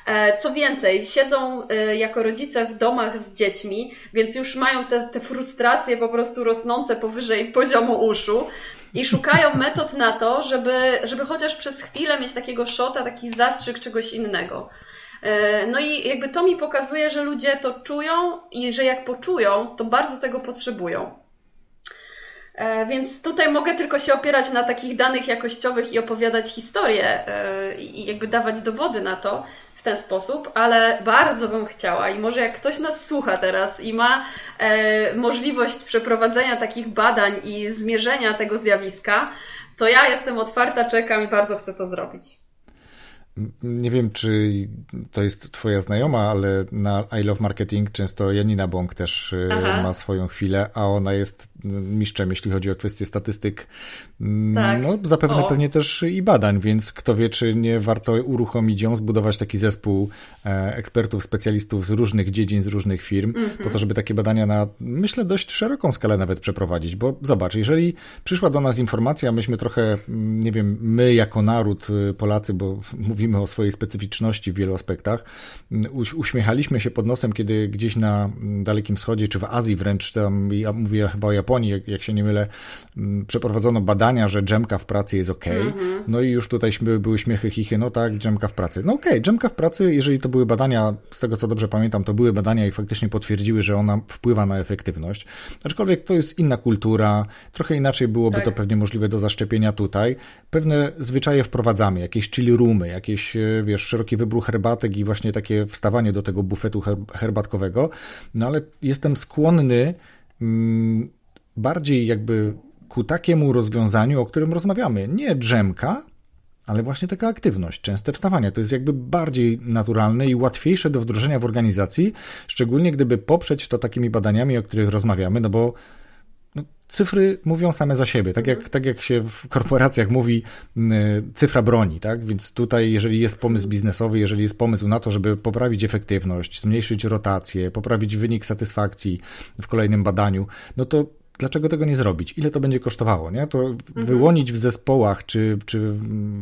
E, co więcej, siedzą y, jako rodzice w domach z dziećmi, więc już mają te, te frustracje po prostu rosnące powyżej poziomu uszu i szukają metod na to, żeby, żeby chociaż przez chwilę mieć takiego szota, taki zastrzyk czegoś innego. E, no i jakby to mi pokazuje, że ludzie to czują i że jak poczują, to bardzo tego potrzebują. E, więc tutaj mogę tylko się opierać na takich danych jakościowych i opowiadać historię e, i jakby dawać dowody na to, ten sposób, ale bardzo bym chciała i może jak ktoś nas słucha teraz i ma e, możliwość przeprowadzenia takich badań i zmierzenia tego zjawiska, to ja jestem otwarta, czekam i bardzo chcę to zrobić. Nie wiem, czy to jest Twoja znajoma, ale na I Love Marketing często Janina Bąk też y, Aha. ma swoją chwilę, a ona jest mistrzem, jeśli chodzi o kwestie statystyk. Mm, tak. No, zapewne o. pewnie też i badań, więc kto wie, czy nie warto uruchomić ją, zbudować taki zespół e, ekspertów, specjalistów z różnych dziedzin, z różnych firm, mm -hmm. po to, żeby takie badania na, myślę, dość szeroką skalę nawet przeprowadzić, bo zobacz, jeżeli przyszła do nas informacja, myśmy trochę, mm, nie wiem, my jako naród, y, Polacy, bo mówimy mówimy o swojej specyficzności w wielu aspektach. Uśmiechaliśmy się pod nosem, kiedy gdzieś na Dalekim Wschodzie, czy w Azji wręcz, tam ja mówię chyba o Japonii, jak, jak się nie mylę, przeprowadzono badania, że dżemka w pracy jest ok. Mm -hmm. No i już tutaj były śmiechy, chichy, no tak, dżemka w pracy. No okej, okay, dżemka w pracy, jeżeli to były badania, z tego co dobrze pamiętam, to były badania i faktycznie potwierdziły, że ona wpływa na efektywność. Aczkolwiek to jest inna kultura, trochę inaczej byłoby tak. to pewnie możliwe do zaszczepienia tutaj. Pewne zwyczaje wprowadzamy, jakieś chili roomy, jakieś, e, wiesz, szeroki wybór herbatek i właśnie takie wstawanie do tego bufetu herbatkowego. No ale jestem skłonny mm, bardziej jakby ku takiemu rozwiązaniu, o którym rozmawiamy. Nie drzemka, ale właśnie taka aktywność, częste wstawanie, to jest jakby bardziej naturalne i łatwiejsze do wdrożenia w organizacji, szczególnie gdyby poprzeć to takimi badaniami, o których rozmawiamy, no bo no, cyfry mówią same za siebie, tak jak, tak jak się w korporacjach mówi, cyfra broni, tak? Więc tutaj, jeżeli jest pomysł biznesowy, jeżeli jest pomysł na to, żeby poprawić efektywność, zmniejszyć rotację, poprawić wynik satysfakcji w kolejnym badaniu, no to dlaczego tego nie zrobić? Ile to będzie kosztowało? Nie? To mhm. wyłonić w zespołach czy, czy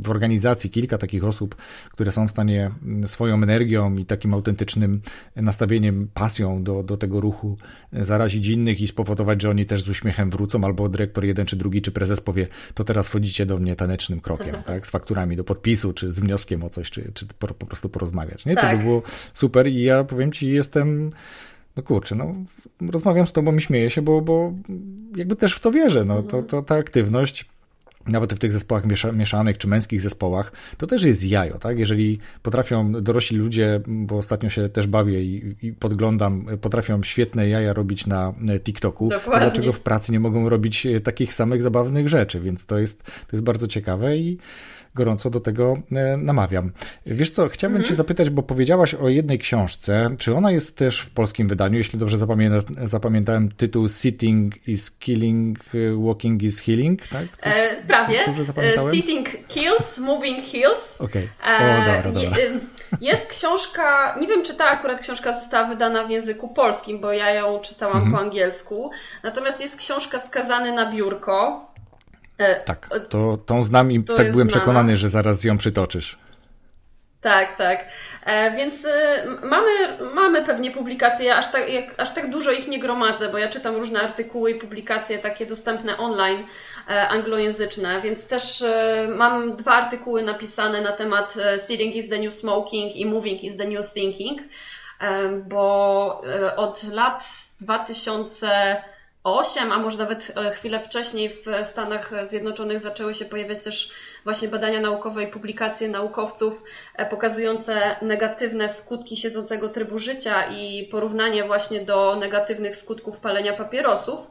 w organizacji kilka takich osób, które są w stanie swoją energią i takim autentycznym nastawieniem, pasją do, do tego ruchu zarazić innych i spowodować, że oni też z uśmiechem wrócą, albo dyrektor jeden czy drugi, czy prezes powie, to teraz wchodzicie do mnie tanecznym krokiem, mhm. tak? z fakturami do podpisu, czy z wnioskiem o coś, czy, czy po, po prostu porozmawiać. Nie? Tak. To by tak. było super i ja powiem Ci, jestem no kurczę, no rozmawiam z tobą i śmieję się, bo, bo jakby też w to wierzę, no to, to ta aktywność nawet w tych zespołach mieszanych czy męskich zespołach, to też jest jajo, tak? Jeżeli potrafią dorośli ludzie, bo ostatnio się też bawię i, i podglądam, potrafią świetne jaja robić na TikToku, to dlaczego w pracy nie mogą robić takich samych zabawnych rzeczy? Więc to jest, to jest bardzo ciekawe i gorąco do tego e, namawiam. Wiesz co, chciałbym mhm. Cię zapytać, bo powiedziałaś o jednej książce. Czy ona jest też w polskim wydaniu? Jeśli dobrze zapamięta, zapamiętałem tytuł Sitting is Killing, e, Walking is Healing, tak? Coś e, prawie. Dobrze zapamiętałem? Sitting Kills, Moving Heals. Okej. Okay. O, dobra, dobra. Jest książka, nie wiem czy ta akurat książka została wydana w języku polskim, bo ja ją czytałam mhm. po angielsku. Natomiast jest książka Skazany na biurko E, tak, to, tą znam i tak byłem znana. przekonany, że zaraz ją przytoczysz. Tak, tak. E, więc e, mamy, mamy pewnie publikacje, aż tak, jak, aż tak dużo ich nie gromadzę, bo ja czytam różne artykuły i publikacje takie dostępne online, e, anglojęzyczne, więc też e, mam dwa artykuły napisane na temat e, Sitting is the New Smoking i Moving is the New Thinking, e, bo od lat 2000 8, a może nawet e, chwilę wcześniej w Stanach Zjednoczonych zaczęły się pojawiać też właśnie badania naukowe i publikacje naukowców e, pokazujące negatywne skutki siedzącego trybu życia i porównanie właśnie do negatywnych skutków palenia papierosów,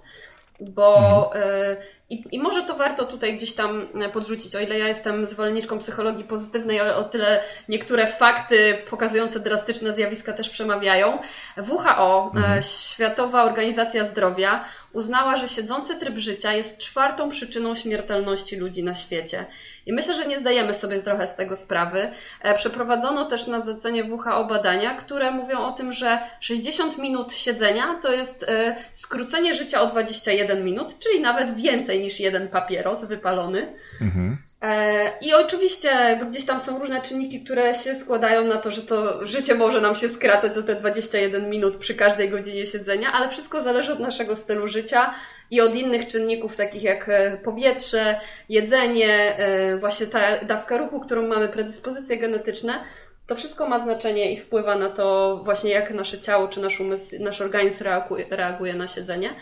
bo mhm. I, I może to warto tutaj gdzieś tam e, podrzucić, o ile ja jestem zwolenniczką psychologii pozytywnej, o, o tyle niektóre fakty pokazujące drastyczne zjawiska też przemawiają. WHO, e, mhm. Światowa Organizacja Zdrowia, uznała, że siedzący tryb życia jest czwartą przyczyną śmiertelności ludzi na świecie. I myślę, że nie zdajemy sobie trochę z tego sprawy. E, przeprowadzono też na zlecenie WHO badania, które mówią o tym, że 60 minut siedzenia to jest skrócenie życia o 21 minut, czyli nawet więcej niż jeden papieros wypalony. Mhm. E, I oczywiście gdzieś tam są różne czynniki, które się składają na to, że to życie może nam się skracać o te 21 minut przy każdej godzinie siedzenia, ale wszystko zależy od naszego stylu życia i od innych czynników, takich jak e, powietrze, jedzenie, e, właśnie ta dawka ruchu, którą mamy, predyspozycje genetyczne. To wszystko ma znaczenie i wpływa na to właśnie, jak nasze ciało czy nasz umysł, nasz organizm reaguje, reaguje na siedzenie.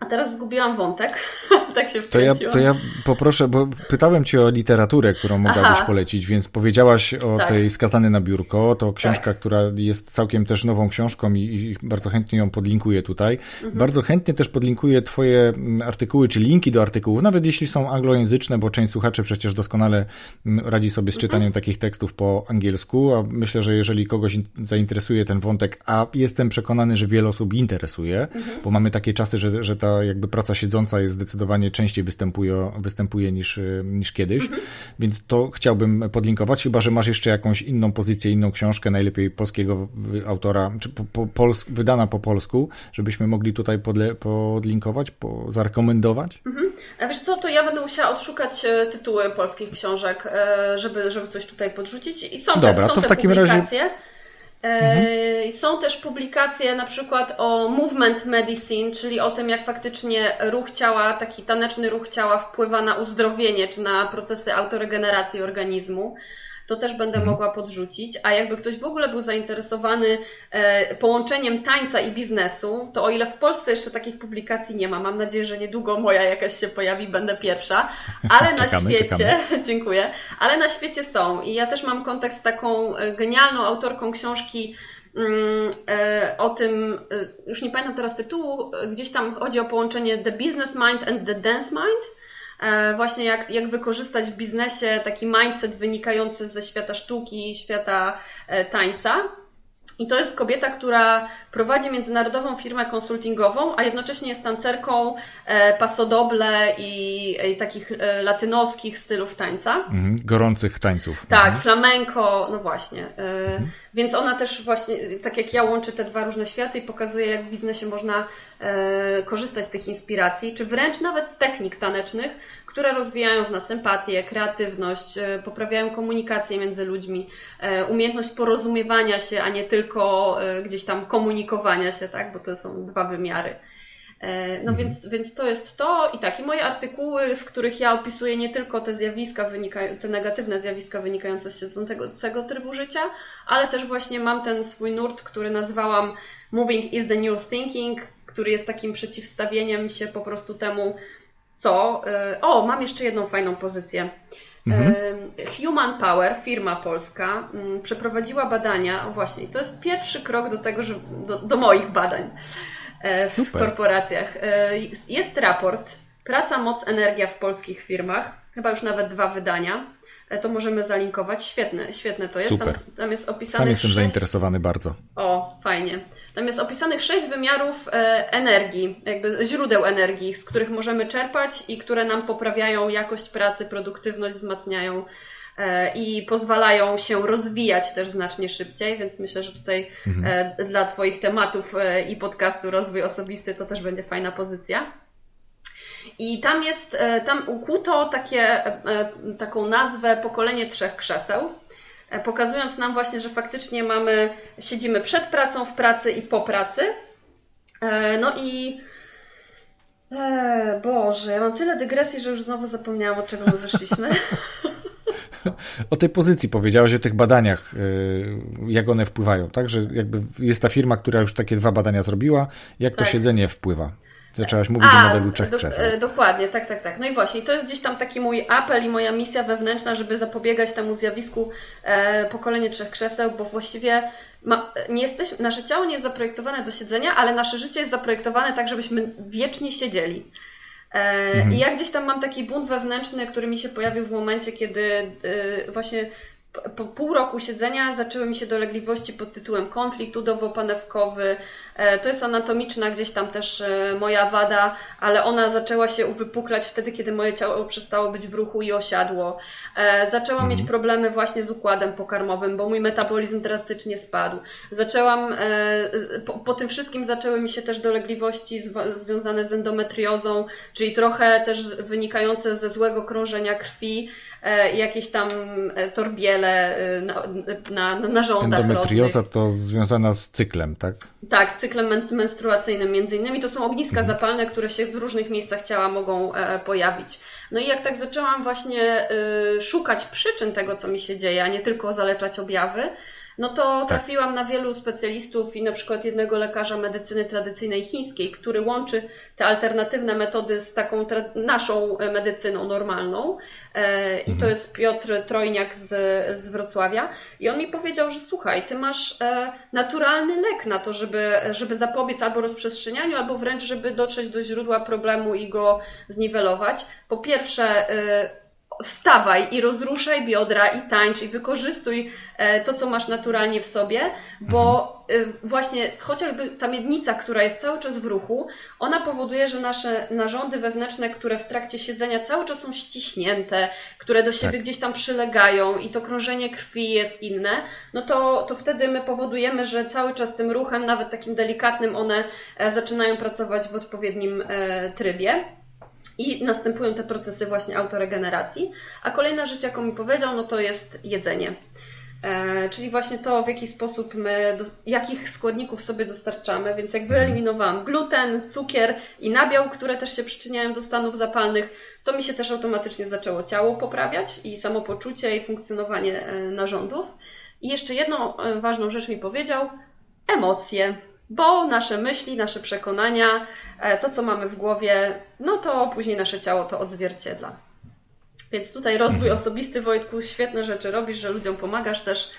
A teraz zgubiłam wątek, tak się to ja, to ja poproszę, bo pytałem cię o literaturę, którą mogłabyś Aha. polecić, więc powiedziałaś o tak. tej Skazany na biurko, to książka, tak. która jest całkiem też nową książką i, i bardzo chętnie ją podlinkuję tutaj. Mhm. Bardzo chętnie też podlinkuję twoje mm, artykuły, czy linki do artykułów, nawet jeśli są anglojęzyczne, bo część słuchaczy przecież doskonale mm, radzi sobie z czytaniem mhm. takich tekstów po angielsku, a myślę, że jeżeli kogoś zainteresuje ten wątek, a jestem przekonany, że wiele osób interesuje, mhm. bo mamy takie czasy, że, że ta jakby praca siedząca jest zdecydowanie częściej występuje, występuje niż, niż kiedyś, mhm. więc to chciałbym podlinkować, chyba że masz jeszcze jakąś inną pozycję, inną książkę, najlepiej polskiego autora, czy po, po, pols wydana po polsku, żebyśmy mogli tutaj podle, podlinkować, po, zarekomendować. Mhm. A wiesz co, to ja będę musiała odszukać e, tytuły polskich książek, e, żeby, żeby coś tutaj podrzucić i są Dobra, te, są to w takim razie Mhm. Są też publikacje na przykład o movement medicine, czyli o tym, jak faktycznie ruch ciała, taki taneczny ruch ciała wpływa na uzdrowienie czy na procesy autoregeneracji organizmu to też będę mhm. mogła podrzucić. A jakby ktoś w ogóle był zainteresowany e, połączeniem tańca i biznesu, to o ile w Polsce jeszcze takich publikacji nie ma, mam nadzieję, że niedługo moja jakaś się pojawi, będę pierwsza, ale na świecie, czekamy. dziękuję, ale na świecie są. I ja też mam kontakt z taką e, genialną autorką książki mm, e, o tym, już nie pamiętam teraz tytułu, gdzieś tam chodzi o połączenie The Business Mind and The Dance Mind właśnie jak, jak wykorzystać w biznesie taki mindset wynikający ze świata sztuki, świata e, tańca. I to jest kobieta, która prowadzi międzynarodową firmę konsultingową, a jednocześnie jest tancerką e, pasodoble i, i takich e, latynoskich stylów tańca. Mhm, gorących tańców. Tak, mhm. flamenko, no właśnie. E, mhm. Więc ona też właśnie, tak jak ja, łączy te dwa różne światy i pokazuje, jak w biznesie można korzystać z tych inspiracji, czy wręcz nawet z technik tanecznych, które rozwijają w nas empatię, kreatywność, poprawiają komunikację między ludźmi, umiejętność porozumiewania się, a nie tylko gdzieś tam komunikowania się, tak? Bo to są dwa wymiary. E, no mhm. więc, więc to jest to i tak, i moje artykuły, w których ja opisuję nie tylko te zjawiska, te negatywne zjawiska wynikające z siedzącego trybu życia, ale też właśnie mam ten swój nurt, który nazwałam Moving is the New Thinking, który jest takim przeciwstawieniem się po prostu temu, co. E, o, mam jeszcze jedną fajną pozycję. Mhm. Human Power, firma polska, mm, przeprowadziła badania, właśnie, to jest pierwszy krok do tego, że, do, do moich badań e, w Super. korporacjach. E, jest raport Praca, moc, energia w polskich firmach, chyba już nawet dwa wydania. E, to możemy zalinkować. Świetne, świetne to jest. Super. Tam, tam jest opisane. Sam jestem sześć... zainteresowany bardzo. O, fajnie. Tam jest opisanych sześć wymiarów e, energii, jakby źródeł energii, z których możemy czerpać i które nam poprawiają jakość pracy, produktywność, wzmacniają e, i pozwalają się rozwijać też znacznie szybciej, więc myślę, że tutaj mhm. E, dla Twoich tematów i podcastu Rozwój Osobisty to też będzie fajna pozycja. I tam jest, tam ukuto takie, taką nazwę pokolenie trzech krzeseł. E, pokazując nam właśnie, że faktycznie mamy, siedzimy przed pracą, w pracy i po pracy. E, no i e, Boże, ja mam tyle dygresji, że już znowu zapomniałam, od czego my wyszliśmy. O tej pozycji powiedziałeś, o tych badaniach, jak one wpływają, tak? Że jakby jest ta firma, która już takie dwa badania zrobiła, jak to tak. siedzenie wpływa. Zaczęłaś mówić A, o modelu trzech do, krzeseł. E, dokładnie, tak, tak, tak. No i właśnie, to jest gdzieś tam taki mój apel i moja misja wewnętrzna, żeby zapobiegać temu zjawisku e, pokolenie trzech krzeseł, bo właściwie ma, nie jesteś, nasze ciało nie jest zaprojektowane do siedzenia, ale nasze życie jest zaprojektowane tak, żebyśmy wiecznie siedzieli. E, mhm. I ja gdzieś tam mam taki bunt wewnętrzny, który mi się pojawił w momencie, kiedy e, właśnie po pół roku siedzenia zaczęły mi się dolegliwości pod tytułem konflikt udowo-panewkowy. E, to jest anatomiczna gdzieś tam też e, moja wada, ale ona zaczęła się uwypuklać wtedy, kiedy moje ciało przestało być w ruchu i osiadło. E, zaczęłam mhm. mieć problemy właśnie z układem pokarmowym, bo mój metabolizm drastycznie spadł. Zaczęłam, po, po tym wszystkim zaczęły mi się też dolegliwości związane z endometriozą, czyli trochę też wynikające ze złego krążenia krwi, jakieś tam torbiele na, na, na narządach Endometrioza to związana z cyklem, tak? Tak, cyklem menstruacyjnym między innymi. To są ogniska mhm. zapalne, które się w różnych miejscach ciała mogą e, pojawić. No i jak tak zaczęłam właśnie y, szukać przyczyn tego, co mi się dzieje, a nie tylko zaleczać objawy, no to tak. trafiłam na wielu specjalistów i na przykład jednego lekarza medycyny tradycyjnej chińskiej, który łączy te alternatywne metody z taką naszą medycyną normalną. E, I to mhm. jest Piotr Trojniak z, z Wrocławia. I on mi powiedział, że słuchaj, ty masz e, naturalny lek na to, żeby, żeby zapobiec albo rozprzestrzenianiu, albo wręcz, żeby dotrzeć do źródła problemu i go zniwelować. Po pierwsze, e, wstawaj i rozruszaj biodra i tańcz i wykorzystuj e, to, co masz naturalnie w sobie, bo mhm. e, właśnie chociażby ta miednica, która jest cały czas w ruchu, ona powoduje, że nasze narządy wewnętrzne, które w trakcie siedzenia cały czas są ściśnięte, które do siebie tak. gdzieś tam przylegają i to krążenie krwi jest inne, no to, to wtedy my powodujemy, że cały czas tym ruchem, nawet takim delikatnym, one e, zaczynają pracować w odpowiednim trybie. I następują te procesy właśnie autoregeneracji. A kolejna rzecz, jaką mi powiedział, no to jest jedzenie. E, czyli właśnie to, w jaki sposób my, do, jakich składników sobie dostarczamy, więc jak wyeliminowałam gluten, cukier i nabiał, które też się przyczyniają do stanów zapalnych, to mi się też automatycznie zaczęło ciało poprawiać i samopoczucie i funkcjonowanie e, narządów. I jeszcze jedną e, ważną rzecz mi powiedział, emocje bo nasze myśli, nasze przekonania, e, to co mamy w głowie, no to później nasze ciało to odzwierciedla. Więc tutaj rozwój osobisty, Wojtku, świetne rzeczy robisz, że ludziom pomagasz też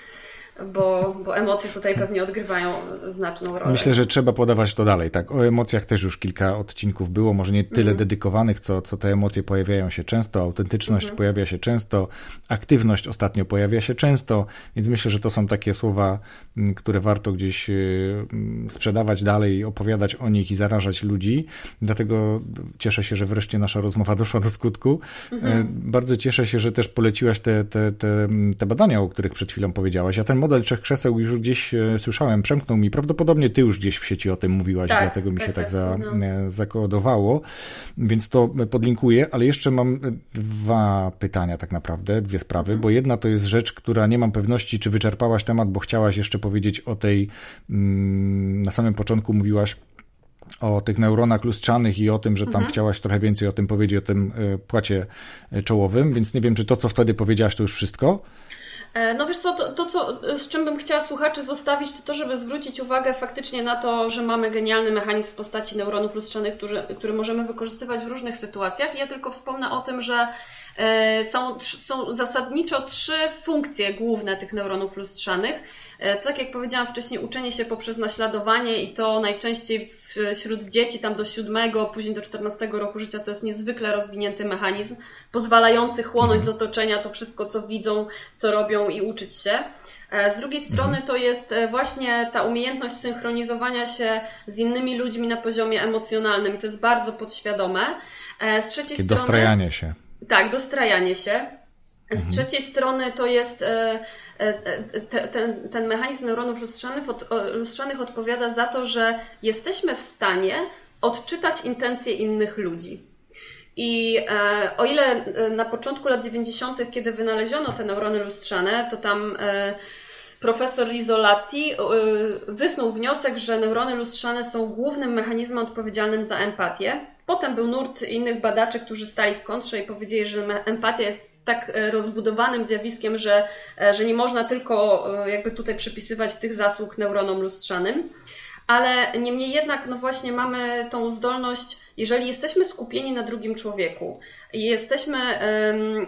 bo, bo emocje tutaj pewnie odgrywają znaczną rolę. Myślę, że trzeba podawać to dalej. Tak, o emocjach też już kilka odcinków było, może nie tyle mm. dedykowanych, co, co te emocje pojawiają się często, autentyczność mm. pojawia się często, aktywność ostatnio pojawia się często, więc myślę, że to są takie słowa, które warto gdzieś y, sprzedawać dalej, opowiadać o nich i zarażać ludzi. Dlatego cieszę się, że wreszcie nasza rozmowa doszła do skutku. Mm. Bardzo cieszę się, że też poleciłaś te, te, te, te badania, o których przed chwilą powiedziałaś. Ja ten model trzech krzeseł już gdzieś e, słyszałem, przemknął mi. Prawdopodobnie ty już gdzieś w sieci o tym mówiłaś, tak, dlatego mi się tak, tak za, no. E, zakodowało, więc to podlinkuję, ale jeszcze mam dwa pytania tak naprawdę, dwie sprawy, mhm. bo jedna to jest rzecz, która nie mam pewności, czy wyczerpałaś temat, bo chciałaś jeszcze powiedzieć o tej, mm, na samym początku mówiłaś o tych neuronach lustrzanych i o tym, że tam mhm. chciałaś trochę więcej o tym powiedzieć, o tym e, płacie czołowym, więc nie wiem, czy to, co wtedy powiedziałaś, to już wszystko. E, no wiesz co, to, to, co, z czym bym chciała słuchaczy zostawić, to to, żeby zwrócić uwagę faktycznie na to, że mamy genialny mechanizm w postaci neuronów lustrzanych, który, który możemy wykorzystywać w różnych sytuacjach. I ja tylko wspomnę o tym, że są, są zasadniczo trzy funkcje główne tych neuronów lustrzanych. E, tak jak powiedziałam wcześniej, uczenie się poprzez naśladowanie i to najczęściej wśród dzieci tam do siódmego, później do 14 roku życia to jest niezwykle rozwinięty mechanizm, pozwalający chłonąć z otoczenia to wszystko, co widzą, co robią i uczyć się. E, z drugiej strony to jest e, właśnie ta umiejętność synchronizowania się z innymi ludźmi na poziomie emocjonalnym i to jest bardzo podświadome. Z trzeciej strony. Dostrajanie się. Tak, dostrajanie się. Z mhm. trzeciej strony to jest e, e, te, ten, ten mechanizm neuronów lustrzanych, od, lustrzanych odpowiada za to, że jesteśmy w stanie odczytać intencje innych ludzi. I e, o ile na początku lat 90., kiedy wynaleziono te neurony lustrzane, to tam profesor Rizzolatti wysnuł wniosek, że neurony lustrzane są głównym mechanizmem odpowiedzialnym za empatię. Potem był nurt innych badaczy, którzy stali w kontrze i powiedzieli, że empatia jest tak e, rozbudowanym zjawiskiem, że, e, że nie można tylko e, jakby tutaj przypisywać tych zasług neuronom lustrzanym. Ale niemniej jednak, no właśnie mamy tą zdolność, jeżeli jesteśmy skupieni na drugim człowieku i jesteśmy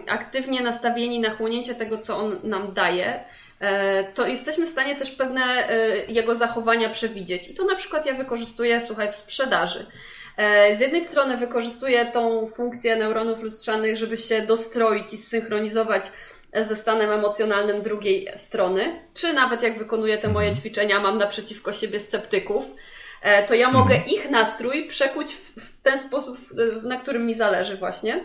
aktywnie nastawieni na chłonięcie tego, co on nam daje, to jesteśmy w stanie też pewne jego zachowania przewidzieć. I to na przykład ja wykorzystuję, słuchaj, w sprzedaży. E, z jednej strony wykorzystuję tą funkcję neuronów lustrzanych, żeby się dostroić i zsynchronizować ze stanem emocjonalnym drugiej strony, czy nawet jak wykonuję te moje mhm. ćwiczenia, mam naprzeciwko siebie sceptyków, e, to ja mogę mhm. ich nastrój przekuć w ten sposób, na którym mi zależy właśnie.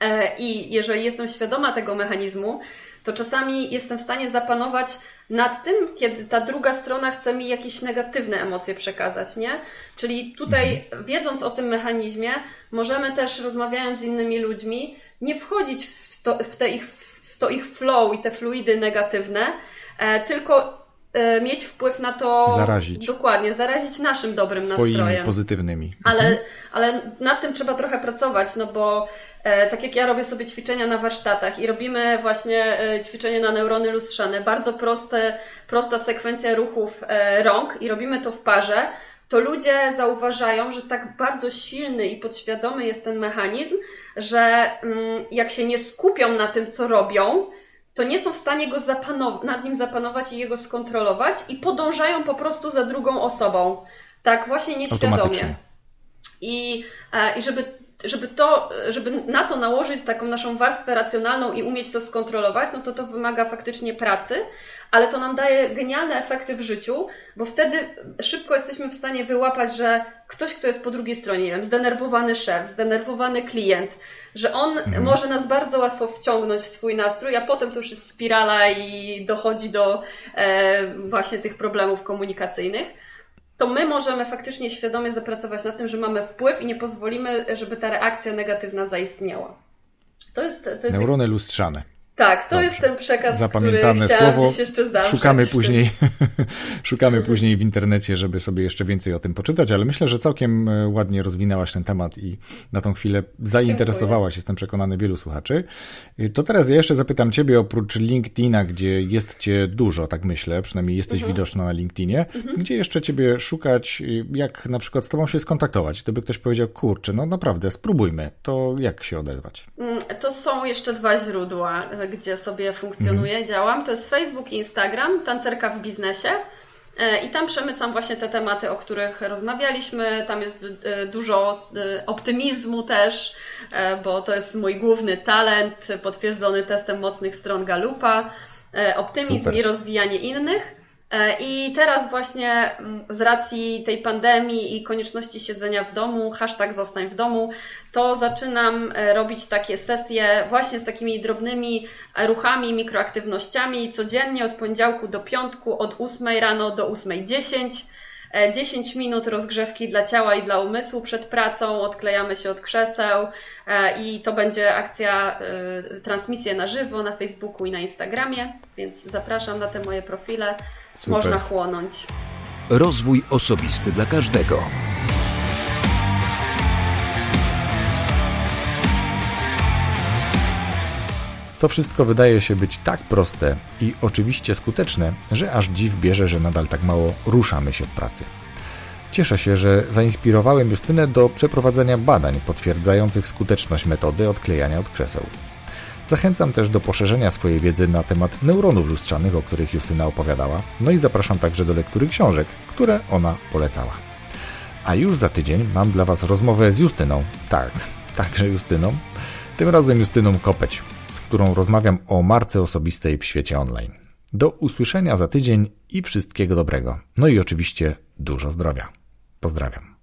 E, I jeżeli jestem świadoma tego mechanizmu, to czasami jestem w stanie zapanować nad tym, kiedy ta druga strona chce mi jakieś negatywne emocje przekazać, nie? Czyli tutaj, mhm. wiedząc o tym mechanizmie, możemy też rozmawiając z innymi ludźmi, nie wchodzić w to, w te ich, w to ich flow i te fluidy negatywne, e, tylko mieć wpływ na to. Zarazić. Dokładnie, zarazić naszym dobrym Swoimi nastrojem. pozytywnymi. Ale, mhm. ale nad tym trzeba trochę pracować, no bo E, tak jak ja robię sobie ćwiczenia na warsztatach i robimy właśnie e, ćwiczenie na neurony lustrzane, bardzo proste, prosta sekwencja ruchów e, rąk i robimy to w parze, to ludzie zauważają, że tak bardzo silny i podświadomy jest ten mechanizm, że mm, jak się nie skupią na tym, co robią, to nie są w stanie go zapanow- nad nim zapanować i jego skontrolować i podążają po prostu za drugą osobą. Tak właśnie nieświadomie. I, I żeby żeby to, żeby na to nałożyć taką naszą warstwę racjonalną i umieć to skontrolować, no to to wymaga faktycznie pracy, ale to nam daje genialne efekty w życiu, bo wtedy szybko jesteśmy w stanie wyłapać, że ktoś, kto jest po drugiej stronie, nie wiem, zdenerwowany szef, zdenerwowany klient, że on mhm. może nas bardzo łatwo wciągnąć w swój nastrój, a potem to już jest spirala i dochodzi do e, właśnie tych problemów komunikacyjnych to my możemy faktycznie świadomie zapracować nad tym, że mamy wpływ i nie pozwolimy, żeby ta reakcja negatywna zaistniała. To jest, to jest Neurony lustrzane. Tak, to Dobrze. jest ten przekaz, Zapamiętane który słowo. jeszcze zdążyć. Szukamy później, szukamy później w internecie, żeby sobie jeszcze więcej o tym poczytać, ale myślę, że całkiem e, ładnie rozwinęłaś ten temat i na tą chwilę zainteresowałaś, Dziękuję. jestem przekonany, wielu słuchaczy. E, to teraz ja jeszcze zapytam Ciebie oprócz LinkedIna, gdzie jest Cię dużo, tak myślę, przynajmniej jesteś mhm. widoczna na LinkedInie, mhm. gdzie jeszcze Ciebie szukać, e, jak na przykład z Tobą się skontaktować? Gdyby ktoś powiedział, kurczę, no naprawdę, spróbujmy, to jak się odezwać? Mm, to są jeszcze dwa źródła gdzie sobie funkcjonuję, mhm. działam. To jest Facebook i Instagram, tancerka w biznesie. E, I tam przemycam właśnie te tematy, o których rozmawialiśmy. Tam jest e, dużo e, optymizmu też, bo to jest mój główny talent, potwierdzony testem mocnych stron Galupa. Optymizm Super. i rozwijanie innych. E, I teraz właśnie mm, z racji tej pandemii i konieczności siedzenia w domu, hashtag zostań w domu, to zaczynam e, robić takie sesje właśnie z takimi drobnymi ruchami, mikroaktywnościami codziennie od poniedziałku do piątku, od 8 rano do 8.10. 10 e, minut rozgrzewki dla ciała i dla umysłu przed pracą, odklejamy się od krzeseł i to będzie akcja, transmisja na żywo na Facebooku i na Instagramie, więc zapraszam na te moje profile. Super. można chłonąć. Rozwój osobisty dla każdego. To wszystko wydaje się być tak proste i oczywiście skuteczne, że aż dziw bierze, że nadal tak mało ruszamy się w pracy. Cieszę się, że zainspirowałem Justynę do przeprowadzenia badań potwierdzających skuteczność metody odklejania od krzeseł. Zachęcam też do poszerzenia swojej wiedzy na temat neuronów lustrzanych, o których Justyna opowiadała, no i zapraszam także do lektury książek, które ona polecała. A już za tydzień mam dla Was rozmowę z Justyną. Tak, także Justyną. Tym razem Justyną Kopeć, z którą rozmawiam o marce osobistej w świecie online. Do usłyszenia za tydzień i wszystkiego dobrego. No i oczywiście dużo zdrowia. Pozdrawiam.